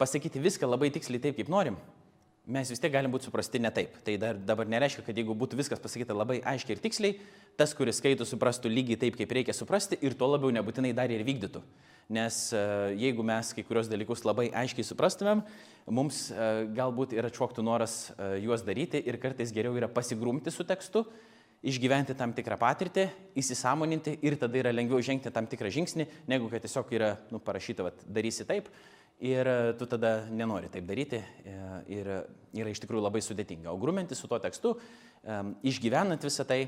pasakyti viską labai tiksliai taip, kaip norim, mes vis tiek galim būti suprasti ne taip. Tai dar, dabar nereiškia, kad jeigu būtų viskas pasakyta labai aiškiai ir tiksliai, tas, kuris skaito, suprastų lygiai taip, kaip reikia suprasti ir tuo labiau nebūtinai dar ir vykdytų. Nes e, jeigu mes kai kurios dalykus labai aiškiai suprastumėm, mums e, galbūt ir atšoktų noras e, juos daryti ir kartais geriau yra pasigrumti su tekstu, išgyventi tam tikrą patirtį, įsisamoninti ir tada yra lengviau žengti tam tikrą žingsnį, negu kad tiesiog yra nu, parašyta, kad darysi taip ir tu tada nenori taip daryti ir yra iš tikrųjų labai sudėtinga. O gruminti su tuo tekstu, išgyvenant visą tai,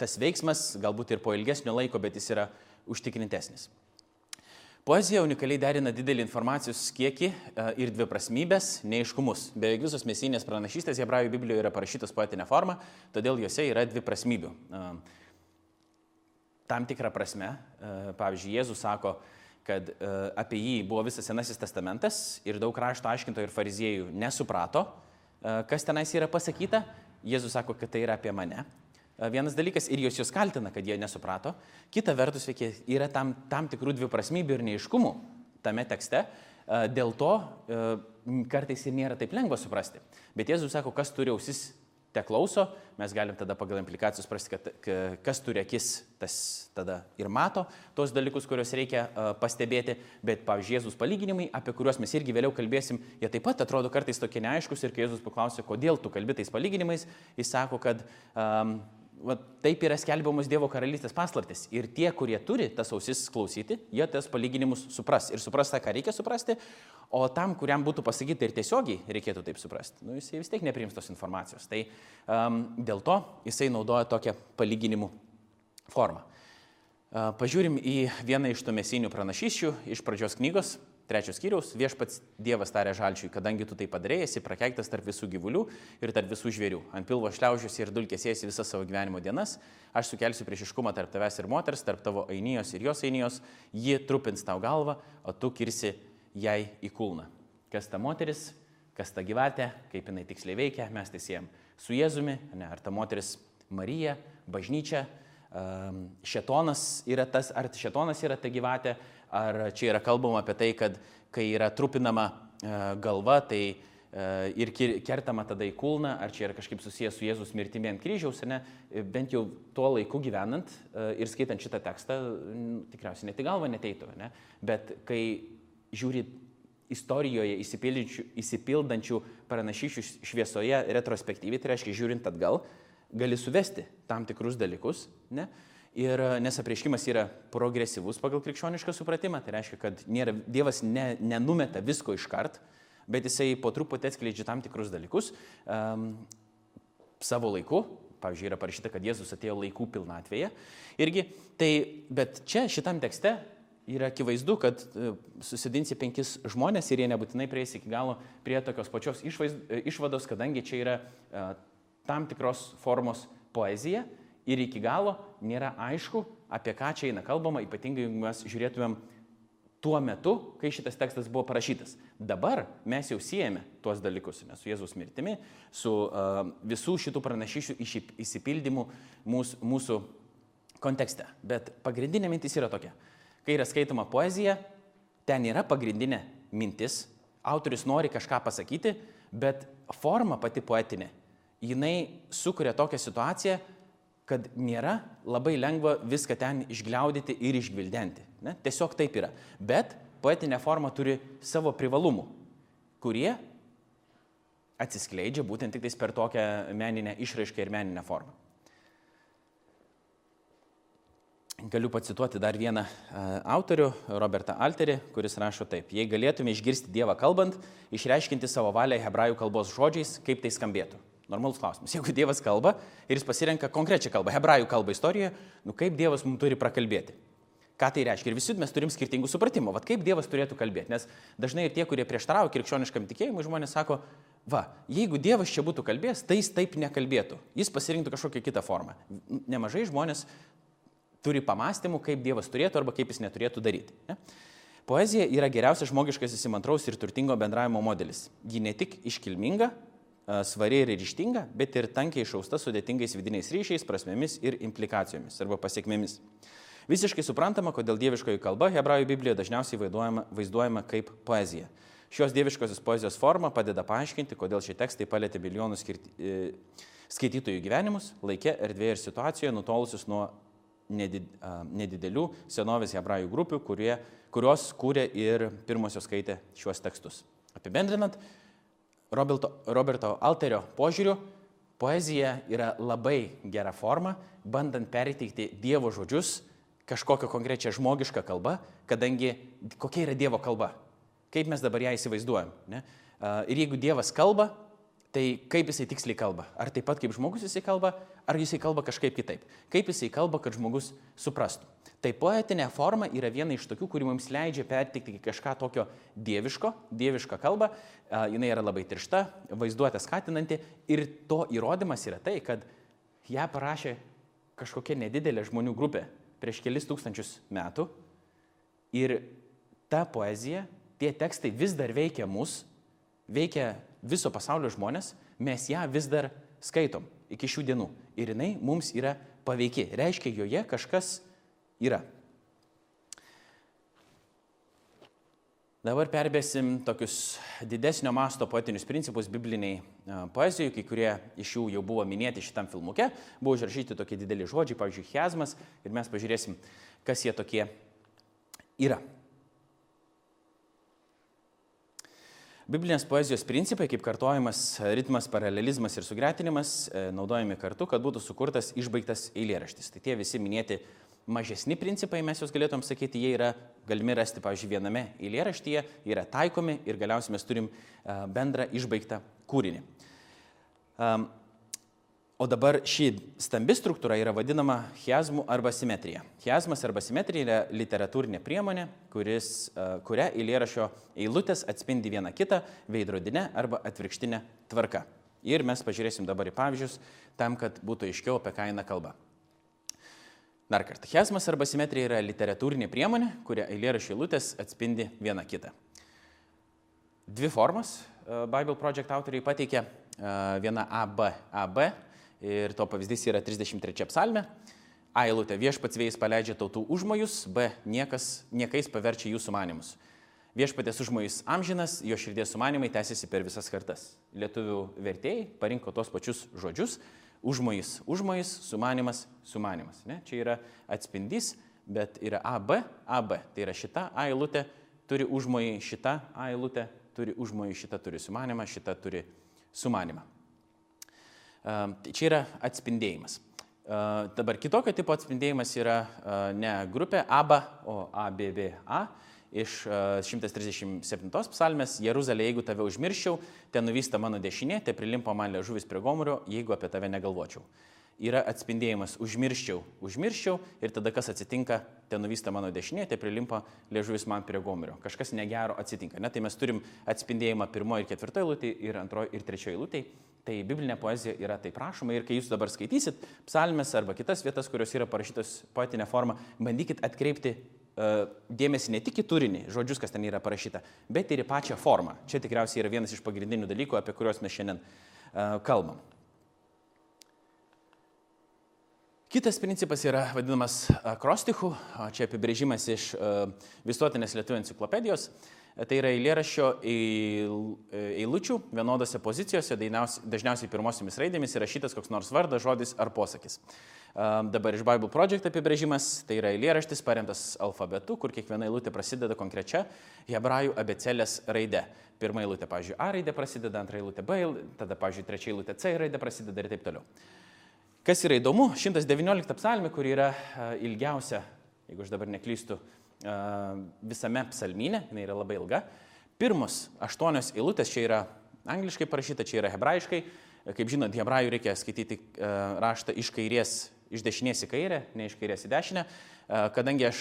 tas veiksmas galbūt ir po ilgesnio laiko, bet jis yra užtikrintesnis. Poezija unikaliai derina didelį informacijos kiekį e, ir dviprasmybės, neiškumus. Beveik visos mesinės pranašystės Hebrajų Biblijoje yra parašytos poetinė forma, todėl juose yra dviprasmybių. E, tam tikrą prasme, e, pavyzdžiui, Jėzus sako, kad apie jį buvo visas Senasis testamentas ir daug rašto aiškintojų ir fariziejų nesuprato, kas tenais yra pasakyta. Jėzus sako, kad tai yra apie mane. Vienas dalykas ir jos jūs kaltina, kad jie nesuprato. Kita vertus, veikia, yra tam, tam tikrų dviprasmybių ir neiškumų tame tekste. Dėl to kartais ir nėra taip lengva suprasti. Bet Jėzus sako, kas turi ausis, te klauso, mes galim tada pagal implikacijas suprasti, kad kas turi akis, tas tada ir mato tos dalykus, kuriuos reikia pastebėti. Bet, pavyzdžiui, Jėzus palyginimai, apie kuriuos mes irgi vėliau kalbėsim, jie taip pat atrodo kartais tokie neaiškus ir kai Jėzus paklausė, kodėl tu kalbi tais palyginimais, jis sako, kad um, va, taip yra skelbiamos Dievo karalystės paslaptis. Ir tie, kurie turi tas ausis klausyti, jie tas palyginimus supras. Ir supras tą, ką reikia suprasti, o tam, kuriam būtų pasakyti ir tiesiogiai reikėtų taip suprasti, nu, jisai vis tiek nepriims tos informacijos. Tai um, dėl to jisai naudoja tokią palyginimų formą. Uh, pažiūrim į vieną iš tų mesinių pranašyščių iš pradžios knygos, Trečios skyriaus viešpats Dievas tarė žalčiui, kadangi tu tai padarėjai, esi prakeiktas tarp visų gyvulių ir tarp visų žvėrių. Ant pilvo šliaužiuosi ir dulkėsėsi visas savo gyvenimo dienas, aš sukelsiu priešiškumą tarp tavęs ir moters, tarp tavo ainijos ir jos ainijos, ji trupins tau galvą, o tu kirsi jai į kulną. Kas ta moteris, kas ta gyvatė, kaip jinai tiksliai veikia, mes tai siejam su Jėzumi, ne, ar ta moteris Marija, bažnyčia, šetonas yra tas, ar šetonas yra ta gyvatė, ar čia yra kalbama apie tai, kad kai yra trupinama e, galva, tai e, ir kertama tada į kulną, ar čia yra kažkaip susijęs su Jėzus mirtimi ant kryžiaus, ne, bent jau tuo laiku gyvenant e, ir skaitant šitą tekstą, tikriausiai net į galvą neteitų, ne, bet kai žiūri istorijoje įsipildančių pranašyšių šviesoje retrospektyviai, tai reiškia žiūrint atgal, gali suvesti tam tikrus dalykus, ne, Ir e, nes apreiškimas yra progresyvus pagal krikščionišką supratimą, tai reiškia, kad nėra, Dievas ne, nenumeta visko iškart, bet jisai po truputį atskleidžia tam tikrus dalykus um, savo laiku. Pavyzdžiui, yra parašyta, kad Jėzus atėjo laikų pilnatvėje. Irgi, tai, bet čia šitam tekste yra akivaizdu, kad e, susidinsi penkis žmonės ir jie nebūtinai prieis iki galo prie tokios pačios išvaiz, e, išvados, kadangi čia yra uh, tam tikros formos poezija, ir iki galo nėra aišku, apie ką čia eina kalbama, ypatingai jeigu mes žiūrėtumėm tuo metu, kai šitas tekstas buvo parašytas. Dabar mes jau siejame tuos dalykus, nes su Jėzus mirtimi, su uh, visų šitų pranašyšių įsipildymu mūsų, mūsų kontekste. Bet pagrindinė mintis yra tokia. Kai yra skaitoma poezija, ten yra pagrindinė mintis, autorius nori kažką pasakyti, bet forma pati poetinė, jinai sukuria tokią situaciją, kad nėra labai lengva viską ten išgliaudyti ir išgvildenti. Ne? Tiesiog taip yra. Bet poetinė forma turi savo privalumų, kurie atsiskleidžia būtent tik per tokią meninę išraišką ir meninę formą. Galiu pacituoti dar vieną autorių, Robertą Alterį, kuris rašo taip. Jei galėtume išgirsti Dievą kalbant, išreiškinti savo valią hebrajų kalbos žodžiais, kaip tai skambėtų. Normalus klausimas. Jeigu Dievas kalba ir jis pasirenka konkrečią kalbą, hebrajų kalbą istorijoje, nu kaip Dievas mums turi prakalbėti? Ką tai reiškia? Ir visi mes turim skirtingų supratimų. Vat kaip Dievas turėtų kalbėti? Nes dažnai ir tie, kurie prieštarauja krikščioniškam tikėjimui, žmonės sako, va, jeigu Dievas čia būtų kalbėjęs, tai jis taip nekalbėtų. Jis pasirinktų kažkokią kitą formą. Nemažai žmonės turi pamastymų, kaip Dievas turėtų arba kaip jis neturėtų daryti. Ne? Poezija yra geriausias žmogiškas įsimantraus ir turtingo bendravimo modelis. Ji ne tik iškilminga, svari ir ryštinga, bet ir tankiai išausta sudėtingais vidiniais ryšiais, prasmėmis ir implikacijomis arba pasiekmėmis. Visiškai suprantama, kodėl dieviškoji kalba hebrajų Biblijoje dažniausiai vaizduojama, vaizduojama kaip poezija. Šios dieviškosios poezijos forma padeda paaiškinti, kodėl šie tekstai palėtė milijonus skirti, e, skaitytojų gyvenimus, laikė, erdvėje ir situacijoje, nutolusius nuo nedidelių senovės hebrajų grupių, kurie, kurios kūrė ir pirmosios skaitė šiuos tekstus. Apibendrinant, Roberto, Roberto Alterio požiūriu, poezija yra labai gera forma, bandant perteikti Dievo žodžius kažkokią konkrečią žmogišką kalbą, kadangi kokia yra Dievo kalba, kaip mes dabar ją įsivaizduojam. Ne? Ir jeigu Dievas kalba, tai kaip jisai tiksliai kalba? Ar taip pat kaip žmogus jisai kalba, ar jisai kalba kažkaip kitaip? Kaip jisai kalba, kad žmogus suprastų? Tai poetinė forma yra viena iš tokių, kuri mums leidžia perteikti kažką tokio dieviško, dievišką kalbą. Jis yra labai tiršta, vaizduotė skatinanti ir to įrodymas yra tai, kad ją parašė kažkokia nedidelė žmonių grupė prieš kelis tūkstančius metų. Ir ta poezija, tie tekstai vis dar veikia mus, veikia viso pasaulio žmonės, mes ją vis dar skaitom iki šių dienų. Ir jinai mums yra paveiki. Reiškia, joje kažkas yra. Dabar perbėsim tokius didesnio masto poetinius principus bibliniai poezijoje, kai kurie iš jų jau buvo minėti šitam filmuke, buvo užrašyti tokie dideli žodžiai, pavyzdžiui, chiazmas, ir mes pažiūrėsim, kas jie tokie yra. Biblinės poezijos principai, kaip kartojimas, ritmas, paralelizmas ir sugretinimas, e, naudojami kartu, kad būtų sukurtas išbaigtas eilėraštis. Tai tie visi minėti mažesni principai, mes juos galėtum sakyti, jie yra galimi rasti, pavyzdžiui, viename eilėraštyje, yra taikomi ir galiausiai mes turim e, bendrą išbaigtą kūrinį. O dabar ši stambi struktūra yra vadinama chiazmu arba simetrija. Chiazmas arba simetrija yra literatūrinė priemonė, kuris, e, kuria eilėrašio eilutės atspindi vieną kitą veidrodinę arba atvirkštinę tvarką. Ir mes pažiūrėsim dabar į pavyzdžius tam, kad būtų aiškiau, apie ką eina kalba. Dar kartą, chiazmas arba simetrija yra literatūrinė priemonė, kuria eilėrašio eilutės atspindi vieną kitą. Dvi formas e, Bible Project autoriai pateikė. E, viena AB, AB Ir to pavyzdys yra 33 psalmė. A eilutė viešpats vėjas paleidžia tautų užmojus, B niekas, niekais paverčia jų sumanimus. Viešpatės užmojus amžinas, jo širdies sumanimai tęsiasi per visas kartas. Lietuvių vertėjai parinko tos pačius žodžius - užmojus, užmojus, sumanimas, sumanimas. Ne? Čia yra atspindys, bet yra AB, AB. Tai yra šita A eilutė turi užmojį, šita A eilutė turi užmojį, šita turi sumanimą, šita turi sumanimą. Tai čia yra atspindėjimas. Dabar kitokio tipo atspindėjimas yra ne grupė ABA, o ABBA iš 137 psalmės Jeruzalė, jeigu tave užmirščiau, ten nuvysta mano dešinė, te prilimpa man liežuvis prie gomurio, jeigu apie tave negalvočiau. Yra atspindėjimas užmirščiau, užmirščiau ir tada kas atsitinka, ten nuvysta mano dešinė, te prilimpa liežuvis man prie gomurio. Kažkas negero atsitinka. Ne? Tai mes turim atspindėjimą pirmoje ir ketvirtoje eilutėje ir antroje ir trečioje eilutėje. Tai biblinė poezija yra taip prašoma ir kai jūs dabar skaitysit psalmes arba kitas vietas, kurios yra parašytos poetinė forma, bandykit atkreipti dėmesį ne tik į turinį, žodžius, kas ten yra parašyta, bet ir į pačią formą. Čia tikriausiai yra vienas iš pagrindinių dalykų, apie kuriuos mes šiandien uh, kalbam. Kitas principas yra vadinamas akrostichu, čia apibrėžimas iš uh, visuotinės lietuvių enciklopedijos. Tai yra eilėraščio eilučių vienodose pozicijose, dažniausiai pirmosiomis raidėmis įrašytas koks nors vardas, žodis ar posakis. Dabar iš Bible Project apibrėžimas, tai yra eilėraštis paremtas alfabetu, kur kiekviena eilutė prasideda konkrečia hebrajų abecelės raide. Pirma eilutė, pavyzdžiui, A raidė prasideda, antra eilutė B, tada, pavyzdžiui, trečia eilutė C raidė prasideda ir taip toliau. Kas yra įdomu, 119 psalmė, kur yra ilgiausia, jeigu aš dabar neklystu, visame psalmynė, jinai yra labai ilga. Pirmos aštuonios eilutės čia yra angliškai parašyta, čia yra hebrajiškai. Kaip žinot, hebrajų reikia skaityti raštą iš kairės, iš dešinės į kairę, ne iš kairės į dešinę. Kadangi aš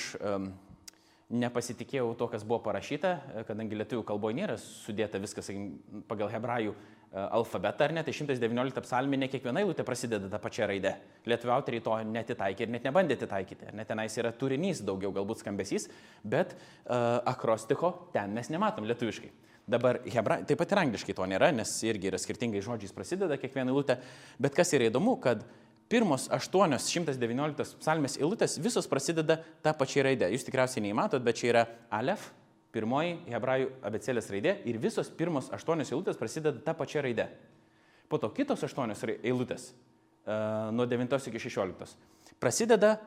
nepasitikėjau to, kas buvo parašyta, kadangi lietuvių kalboje nėra sudėta viskas sakim, pagal hebrajų alfabetą, ar ne, tai 119 psalmė ne kiekviena eilutė prasideda tą pačią raidę. Lietuvių autoriai to netitaikė ir net nebandė atitaikyti. Net tenais yra turinys daugiau, galbūt skambesys, bet uh, akrostiko ten mes nematom lietuviškai. Dabar hebra, taip pat ir angliškai to nėra, nes irgi yra skirtingai žodžiais prasideda kiekviena eilutė. Bet kas yra įdomu, kad pirmos 8 119 psalmės eilutės visos prasideda tą pačią raidę. Jūs tikriausiai neįmatot, bet čia yra Alef, pirmoji hebrajų abecelės raidė ir visos pirmos aštuonios eilutės prasideda tą pačią raidę. Po to kitos aštuonios eilutės, uh, nuo 9 iki 16, prasideda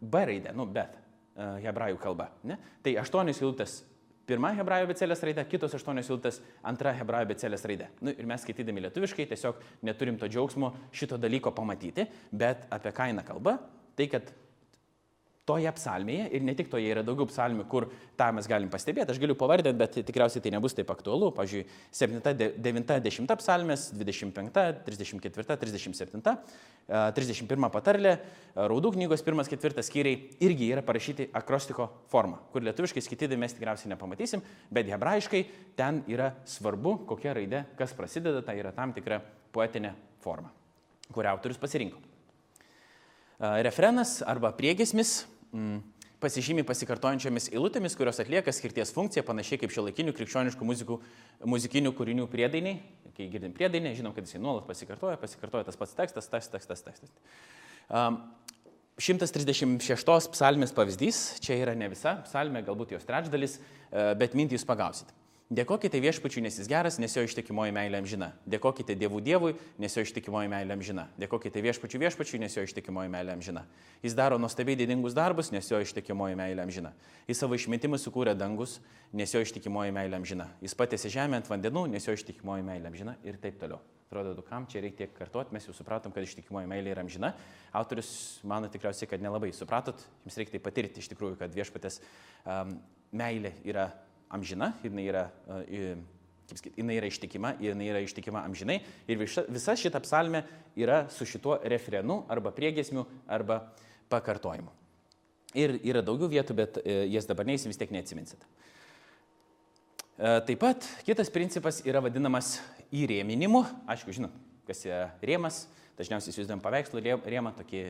B raidę, nu, bet hebrajų kalba. Ne? Tai aštuonios eilutės pirma hebrajų becelės raidė, kitos aštuonios eilutės antra hebrajų becelės raidė. Nu, ir mes skaitydami lietuviškai tiesiog neturim to džiaugsmo šito dalyko pamatyti, bet apie ką eina kalba, tai kad toje psalmėje ir ne tik toje yra daugiau psalmių, kur tą mes galim pastebėti, aš galiu pavardinti, bet tikriausiai tai nebus taip aktualu. Pavyzdžiui, 7, 9, 10 psalmės, 25, 34, 37, 31 patarlė, Raudų knygos 1-4 skyriai irgi yra parašyti akrostiko forma, kur lietuviškai skaitydami mes tikriausiai nepamatysim, bet hebrajiškai ten yra svarbu, kokia raidė, kas prasideda, tai yra tam tikra poetinė forma, kurią autorius pasirinko. Refrenas arba priegesmis mm, pasižymi pasikartojančiomis eilutėmis, kurios atlieka skirties funkciją, panašiai kaip šio laikinių krikščioniškų muzikų, muzikinių kūrinių priedainiai. Kai girdim priedainį, žinom, kad jisai nuolat pasikartoja, pasikartoja tas pats tekstas, tas tekstas, tekstas. Um, 136 psalmės pavyzdys, čia yra ne visa psalmė, galbūt jos trečdalis, e, bet mintį jūs pagausite. Dėkokite viešpačiui, nes jis geras, nes jo ištikimoji meilė amžina. Dėkokite Dievų Dievui, nes jo ištikimoji meilė amžina. Dėkokite viešpačiui viešpačiui, nes jo ištikimoji meilė amžina. Jis daro nuostabiai didingus darbus, nes jo ištikimoji meilė amžina. Jis savo išmintimą sukūrė dangus, nes jo ištikimoji meilė amžina. Jis patėsi žemę ant vandenų, nes jo ištikimoji meilė amžina ir taip toliau. Atrodo, kam čia reikia tiek kartuoti, mes jau supratom, kad ištikimoji meilė yra amžina. Autorius mano tikriausiai, kad nelabai supratot, jums reikia tai patirti iš tikrųjų, kad viešpatės um, meilė yra amžina, jinai yra, e, kaip sakyti, jinai yra ištikima, jinai yra ištikima amžinai. Ir visa, visa šita psalmė yra su šituo refrenu arba priegesmiu arba pakartojimu. Ir yra daugiau vietų, bet e, jas dabar neįsim, vis tiek neatsiminsit. E, taip pat kitas principas yra vadinamas įrėminimu. Aišku, žinot, kas yra rėmas. Dažniausiai įsivaizduojam paveikslų rėmą, tokį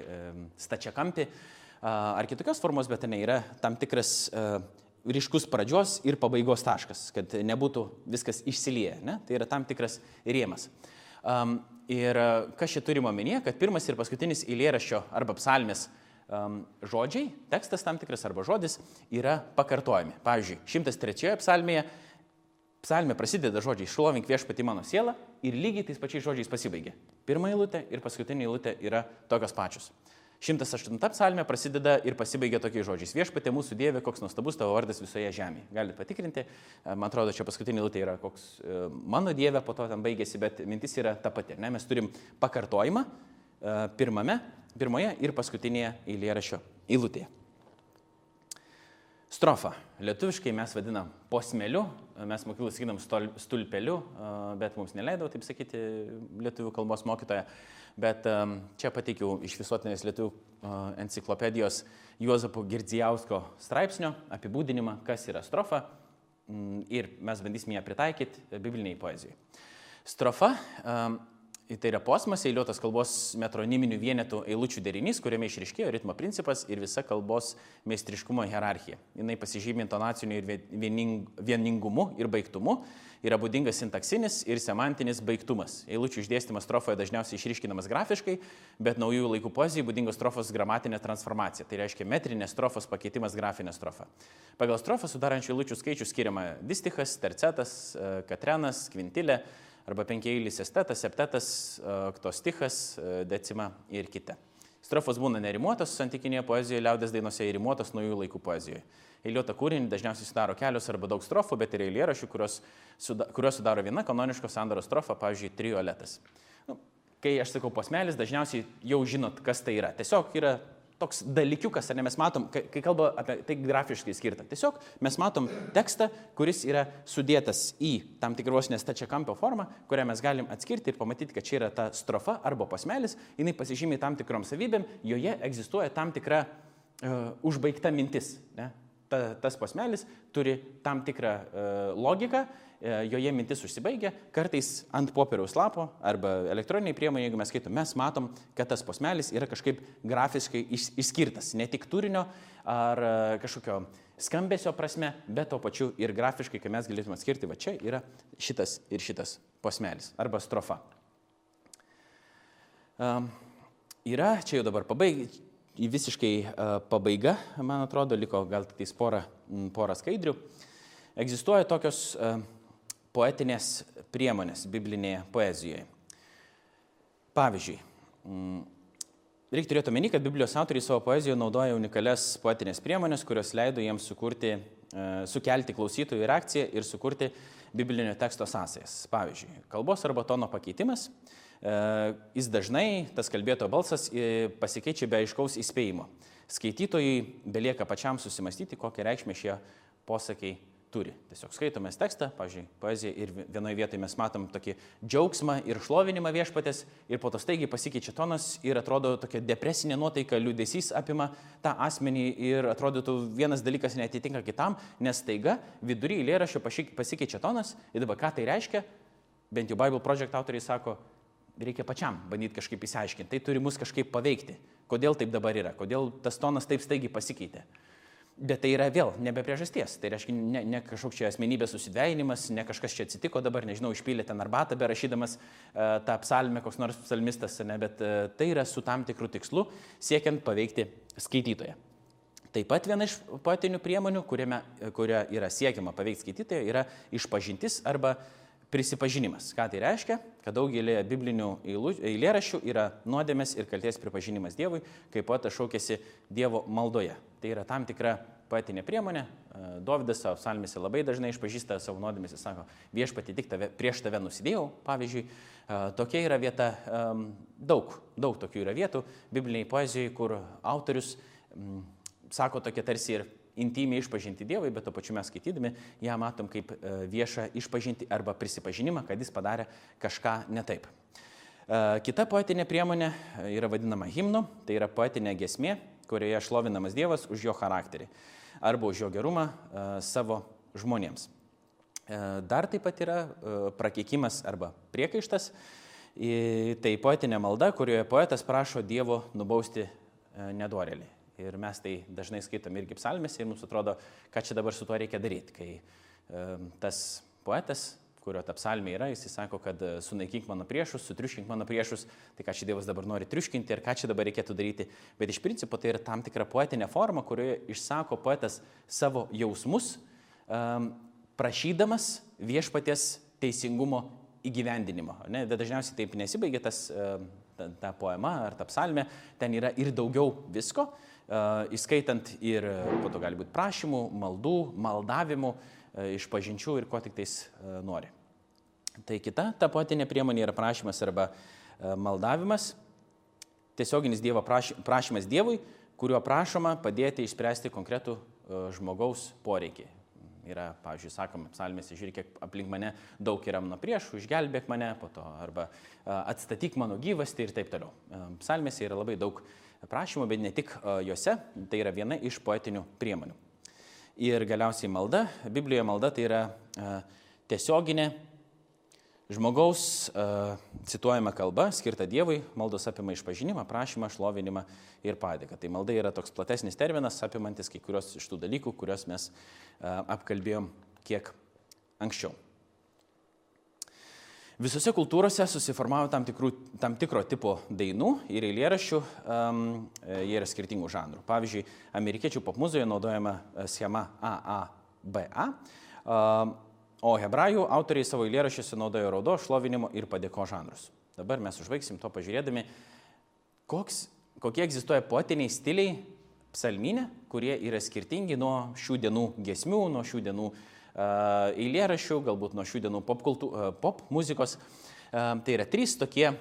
stačiakampį ar kitokios formos, bet ten yra tam tikras ryškus pradžios ir pabaigos taškas, kad nebūtų viskas išsilieję. Ne? Tai yra tam tikras rėmas. Um, ir kas čia turime omenyje, kad pirmas ir paskutinis eilėraščio arba psalmės um, žodžiai, tekstas tam tikras arba žodis yra pakartojami. Pavyzdžiui, 103 psalmėje psalmė prasideda žodžiai šlovink viešpati mano sielą ir lygiai tais pačiais žodžiais pasibaigia. Pirma eilutė ir paskutinė eilutė yra tokios pačios. 108 psalmė prasideda ir pasibaigia tokiais žodžiais. Viešpatė mūsų Dieve, koks nuostabus tavo vardas visoje žemėje. Galite patikrinti, e, man atrodo, čia paskutinė lūtė yra koks e, mano Dieve, po to ten baigėsi, bet mintis yra ta pati. Ne? Mes turim pakartojimą e, pirmame, pirmoje ir paskutinėje eilėrašio eilutėje. Strofa. Lietuviškai mes vadinam posmeliu, mes mokyklai sakydam stulpeliu, bet mums neleido taip sakyti lietuvių kalbos mokytoja. Bet čia pateikiau iš visuotinės lietuvių enciklopedijos Juozapo Girdzijausko straipsnio apibūdinimą, kas yra strofa mm, ir mes bandysime ją pritaikyti bibliniai poezijai. Strofa tai yra posmas, eiliuotas kalbos metroniminių vienetų eilučių derinys, kuriame išriškėjo ritmo principas ir visa kalbos meistriškumo hierarchija. Jis pasižymė intonaciniu ir vieningumu ir baigtumu yra būdingas sintaksinis ir semantinis baigtumas. Eilučių išdėstymas strofoje dažniausiai išryškinamas grafiškai, bet naujųjų laikų poezijai būdingos strofos gramatinė transformacija. Tai reiškia metrinės strofos pakeitimas grafinė strofa. Pagal strofą sudarančių eilučių skaičių skiriama distichas, tercetas, e, katrenas, kvintilė arba penkiailis estetas, septetas, e, oktostichas, e, decima ir kiti. Strofos būna nerimuotos santykinėje poezijoje, liaudės dainose ir rimuotos naujų laikų poezijoje. Eiliuotą kūrinį dažniausiai sudaro kelios arba daug strofų, bet ir eilėrašių, kurios, suda, kurios sudaro viena kanoniško sandaro strofa, pavyzdžiui, trioletas. Nu, kai aš sakau posmelis, dažniausiai jau žinot, kas tai yra. Tiesiog yra toks dalykiukas, ar ne mes matom, kai, kalba apie tai grafiškai skirta. Tiesiog mes matom tekstą, kuris yra sudėtas į tam tikros nestačia kampio formą, kurią mes galim atskirti ir pamatyti, kad čia yra ta strofa arba posmelis, jinai pasižymė tam tikrom savybėm, joje egzistuoja tam tikra uh, užbaigta mintis. Ne? Ta, tas posmelis turi tam tikrą uh, logiką, joje mintis užsibaigia, kartais ant popieriaus lapo arba elektroniniai priemonė, jeigu mes skaitom, mes matom, kad tas posmelis yra kažkaip grafiškai išskirtas, ne tik turinio ar e, kažkokio skambesio prasme, bet to pačiu ir grafiškai, kai mes galėtume atskirti, va čia yra šitas ir šitas posmelis arba strofa. Um, yra, čia jau dabar pabaigai, visiškai uh, pabaiga, man atrodo, liko gal tik tais porą, porą skaidrių. Egzistuoja tokios uh, poetinės priemonės biblinėje poezijoje. Pavyzdžiui, mm, Reikia turėti omeny, kad Biblijos autoriai savo poezijoje naudoja unikalias poetinės priemonės, kurios leido jiems sukurti, e, sukelti klausytojų reakciją ir sukurti biblinio teksto sąsajas. Pavyzdžiui, kalbos arba tono pakeitimas, e, jis dažnai, tas kalbėtojo balsas, pasikeičia be aiškaus įspėjimo. Skaitytojai belieka pačiam susimastyti, kokią reikšmę šie posakiai turi. Tiesiog skaitomės tekstą, pažiūrėjau, poeziją ir vienoje vietoje mes matom tokį džiaugsmą ir šlovinimą viešpatės ir po to staigiai pasikeičia tonas ir atrodo tokia depresinė nuotaika, liūdėsys apima tą asmenį ir atrodytų vienas dalykas netitinka kitam, nes staiga vidury eilėraščio pasikeičia tonas ir dabar ką tai reiškia, bent jau Bible Project autoriai sako, reikia pačiam bandyti kažkaip įsiaiškinti, tai turi mus kažkaip paveikti, kodėl taip dabar yra, kodėl tas tonas taip staigiai pasikeitė. Bet tai yra vėl nebe priežasties. Tai reiškia ne, ne kažkoks čia asmenybės susidvejinimas, ne kažkas čia atsitiko dabar, nežinau, išpylė ten arbatą, berašydamas uh, tą psalmę, koks nors psalmistas, ne, bet uh, tai yra su tam tikru tikslu, siekiant paveikti skaitytoją. Taip pat viena iš poetinių priemonių, kuriame, kuria yra siekiama paveikti skaitytoją, yra išpažintis arba prisipažinimas. Ką tai reiškia? Kad daugelį biblinių eilėraščių yra nuodėmės ir kalties pripažinimas Dievui, kaip poetas šaukėsi Dievo maldoje. Tai yra tam tikra poetinė priemonė. E, Dovydas savo psalmėse labai dažnai išpažįsta savo nuodėmės ir sako, viešpati tik tave, prieš tave nusidėjau, pavyzdžiui. E, tokia yra vieta, daug, daug tokių yra vietų bibliniai poezijai, kur autorius sako tokia tarsi ir intimiai išpažinti Dievui, bet to pačiu mes skaitydami ją matom kaip e, viešą išpažinti arba prisipažinimą, kad jis padarė kažką ne taip. Kita poetinė priemonė yra vadinama himnu, tai yra poetinė gesmė, kurioje šlovinamas Dievas už jo charakterį arba už jo gerumą e, savo žmonėms. E, dar taip pat yra e, prakeikimas arba priekaištas. Tai poetinė malda, kurioje poetas prašo Dievo nubausti nedorelį. Ir mes tai dažnai skaitom irgi psalmėse ir mums atrodo, ką čia dabar su tuo reikia daryti, kai tas poetas kurio ta psalmė yra, jis sako, kad e, sunaikink mano priešus, sutriuškink mano priešus, tai ką čia Dievas dabar nori triuškinti ir ką čia dabar reikėtų daryti. Bet iš principo tai yra tam tikra poetinė forma, kurioje išsako poetas savo jausmus, um, prašydamas viešpaties teisingumo įgyvendinimo. Ne? Bet dažniausiai taip nesibaigia tas, um, ta, ta poema ar ta psalmė, ten yra ir daugiau visko, įskaitant ir po to gali būti prašymų, maldų, maldavimų. Uh, E, iš pažinčių ir ko tik tais e, nori. Tai kita ta poetinė priemonė yra prašymas arba e, maldavimas, tiesioginis Dievo prašymas Dievui, kuriuo prašoma padėti išspręsti konkretų žmogaus poreikį. Yra, pavyzdžiui, sakoma, psalmėse, žiūrėk, kiek aplink mane daug yra mano priešų, išgelbėk mane po to, arba atstatyk mano gyvastį ir taip toliau. Psalmėse yra labai daug prašymų, bet ne tik juose, tai yra viena iš poetinių priemonių. Ir galiausiai malda. Biblijoje malda tai yra tiesioginė žmogaus cituojama kalba, skirta Dievui, maldos apima išpažinimą, prašymą, šlovinimą ir padėką. Tai malda yra toks platesnis terminas, apimantis kai kurios iš tų dalykų, kuriuos mes apkalbėjom kiek anksčiau. Visose kultūrose susiformavo tam, tikrų, tam tikro tipo dainų ir eilėraščių, um, jie yra skirtingų žanrų. Pavyzdžiui, amerikiečių popmuzoje naudojama e, schema AABA, um, o hebrajų autoriai savo eilėraščiuose naudoja raudo, šlovinimo ir padėko žanrus. Dabar mes užbaigsim to pažiūrėdami, koks, kokie egzistuoja poetiniai stiliai psalminė, kurie yra skirtingi nuo šių dienų gesmių, nuo šių dienų uh, eilėraščių, galbūt nuo šių dienų pop, kultų, pop muzikos. Tai yra trys tokie e,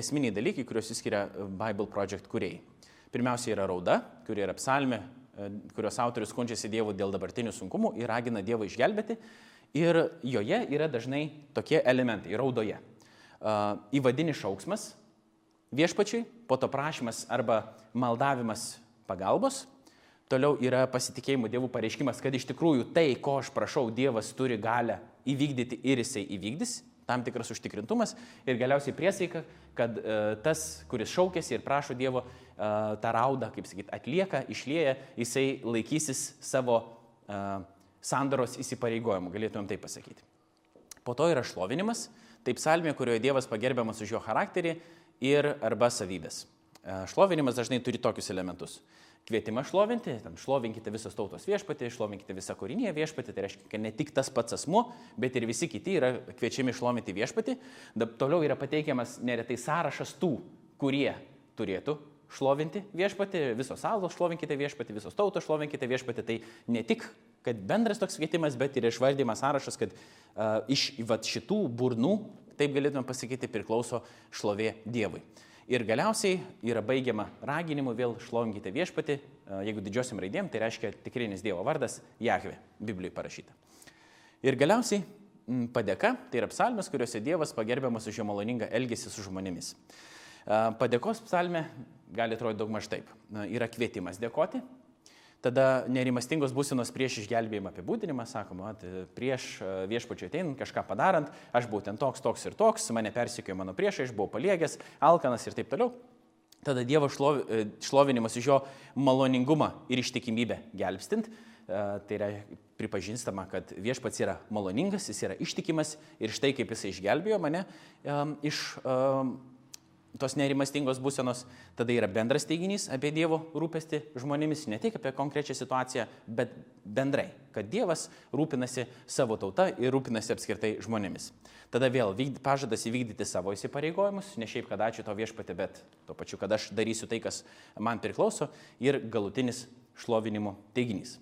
esminiai dalykai, kuriuos įskiria Bible Project kuriejai. Pirmiausia yra rauda, kuri yra psalmė, e, kurios autorius skundžiasi Dievu dėl dabartinių sunkumų ir ragina Dievą išgelbėti. Ir joje yra dažnai tokie elementai - raudoje. Įvadinis šauksmas viešpačiai, po to prašymas arba maldavimas pagalbos Toliau yra pasitikėjimo Dievų pareiškimas, kad iš tikrųjų tai, ko aš prašau, Dievas turi galę įvykdyti ir jisai įvykdys, tam tikras užtikrintumas ir galiausiai priesaika, kad e, tas, kuris šaukėsi ir prašo Dievo e, tą raudą, kaip sakyti, atlieka, išlieja, jisai laikysis savo e, sandaros įsipareigojimų, galėtumėm tai pasakyti. Po to yra šlovinimas, taip salmė, kurioje Dievas pagerbiamas už jo charakterį ir arba savybės. E, šlovinimas dažnai turi tokius elementus kvietimą šlovinti, tam šlovinkite visos tautos viešpatį, šlovinkite visą kūrinį viešpatį, tai reiškia, kad ne tik tas pats asmuo, bet ir visi kiti yra kviečiami šlovinti viešpatį. Dabar toliau yra pateikiamas neretai sąrašas tų, kurie turėtų šlovinti viešpati, visos salos šlovinkite viešpati, visos tautos šlovinkite viešpati. Tai ne tik, kad bendras toks kvietimas, bet ir išvardymas sąrašas, kad uh, iš vat, šitų burnų, taip galėtume pasakyti, priklauso šlovė Dievui. Ir galiausiai yra baigiama raginimu vėl šlovinkite viešpati, uh, jeigu didžiosiam raidėm, tai reiškia tikrinis Dievo vardas Jahve, Biblijoje parašyta. Ir galiausiai padėka, tai yra psalmės, kuriuose Dievas pagerbiamas už jo maloningą elgesį su žmonėmis. Padėkos psalmė gali atrodyti daug maž taip. Yra kvietimas dėkoti, tada nerimastingos būsenos prieš išgelbėjimą apibūdinimas, sakoma, prieš viešpačiu ateinant kažką padarant, aš buvau ten toks, toks ir toks, mane persikėjo mano priešai, aš buvau paliegęs, alkanas ir taip toliau. Tada Dievo e, šlovinimas iš jo maloningumą ir ištikimybę gelbstint, tai yra pripažįstama, kad viešpats yra maloningas, jis yra ištikimas ir štai kaip jis išgelbėjo mane iš tos nerimastingos būsenos, tada yra bendras teiginys apie Dievo rūpestį žmonėmis, ne tik apie konkrečią situaciją, bet bendrai, kad Dievas rūpinasi savo tauta ir rūpinasi apskritai žmonėmis. Tada vėl vykd, pažadas įvykdyti savo įsipareigojimus, ne šiaip, kad ačiū to viešpatė, bet tuo pačiu, kad aš darysiu tai, kas man priklauso ir galutinis šlovinimo teiginys.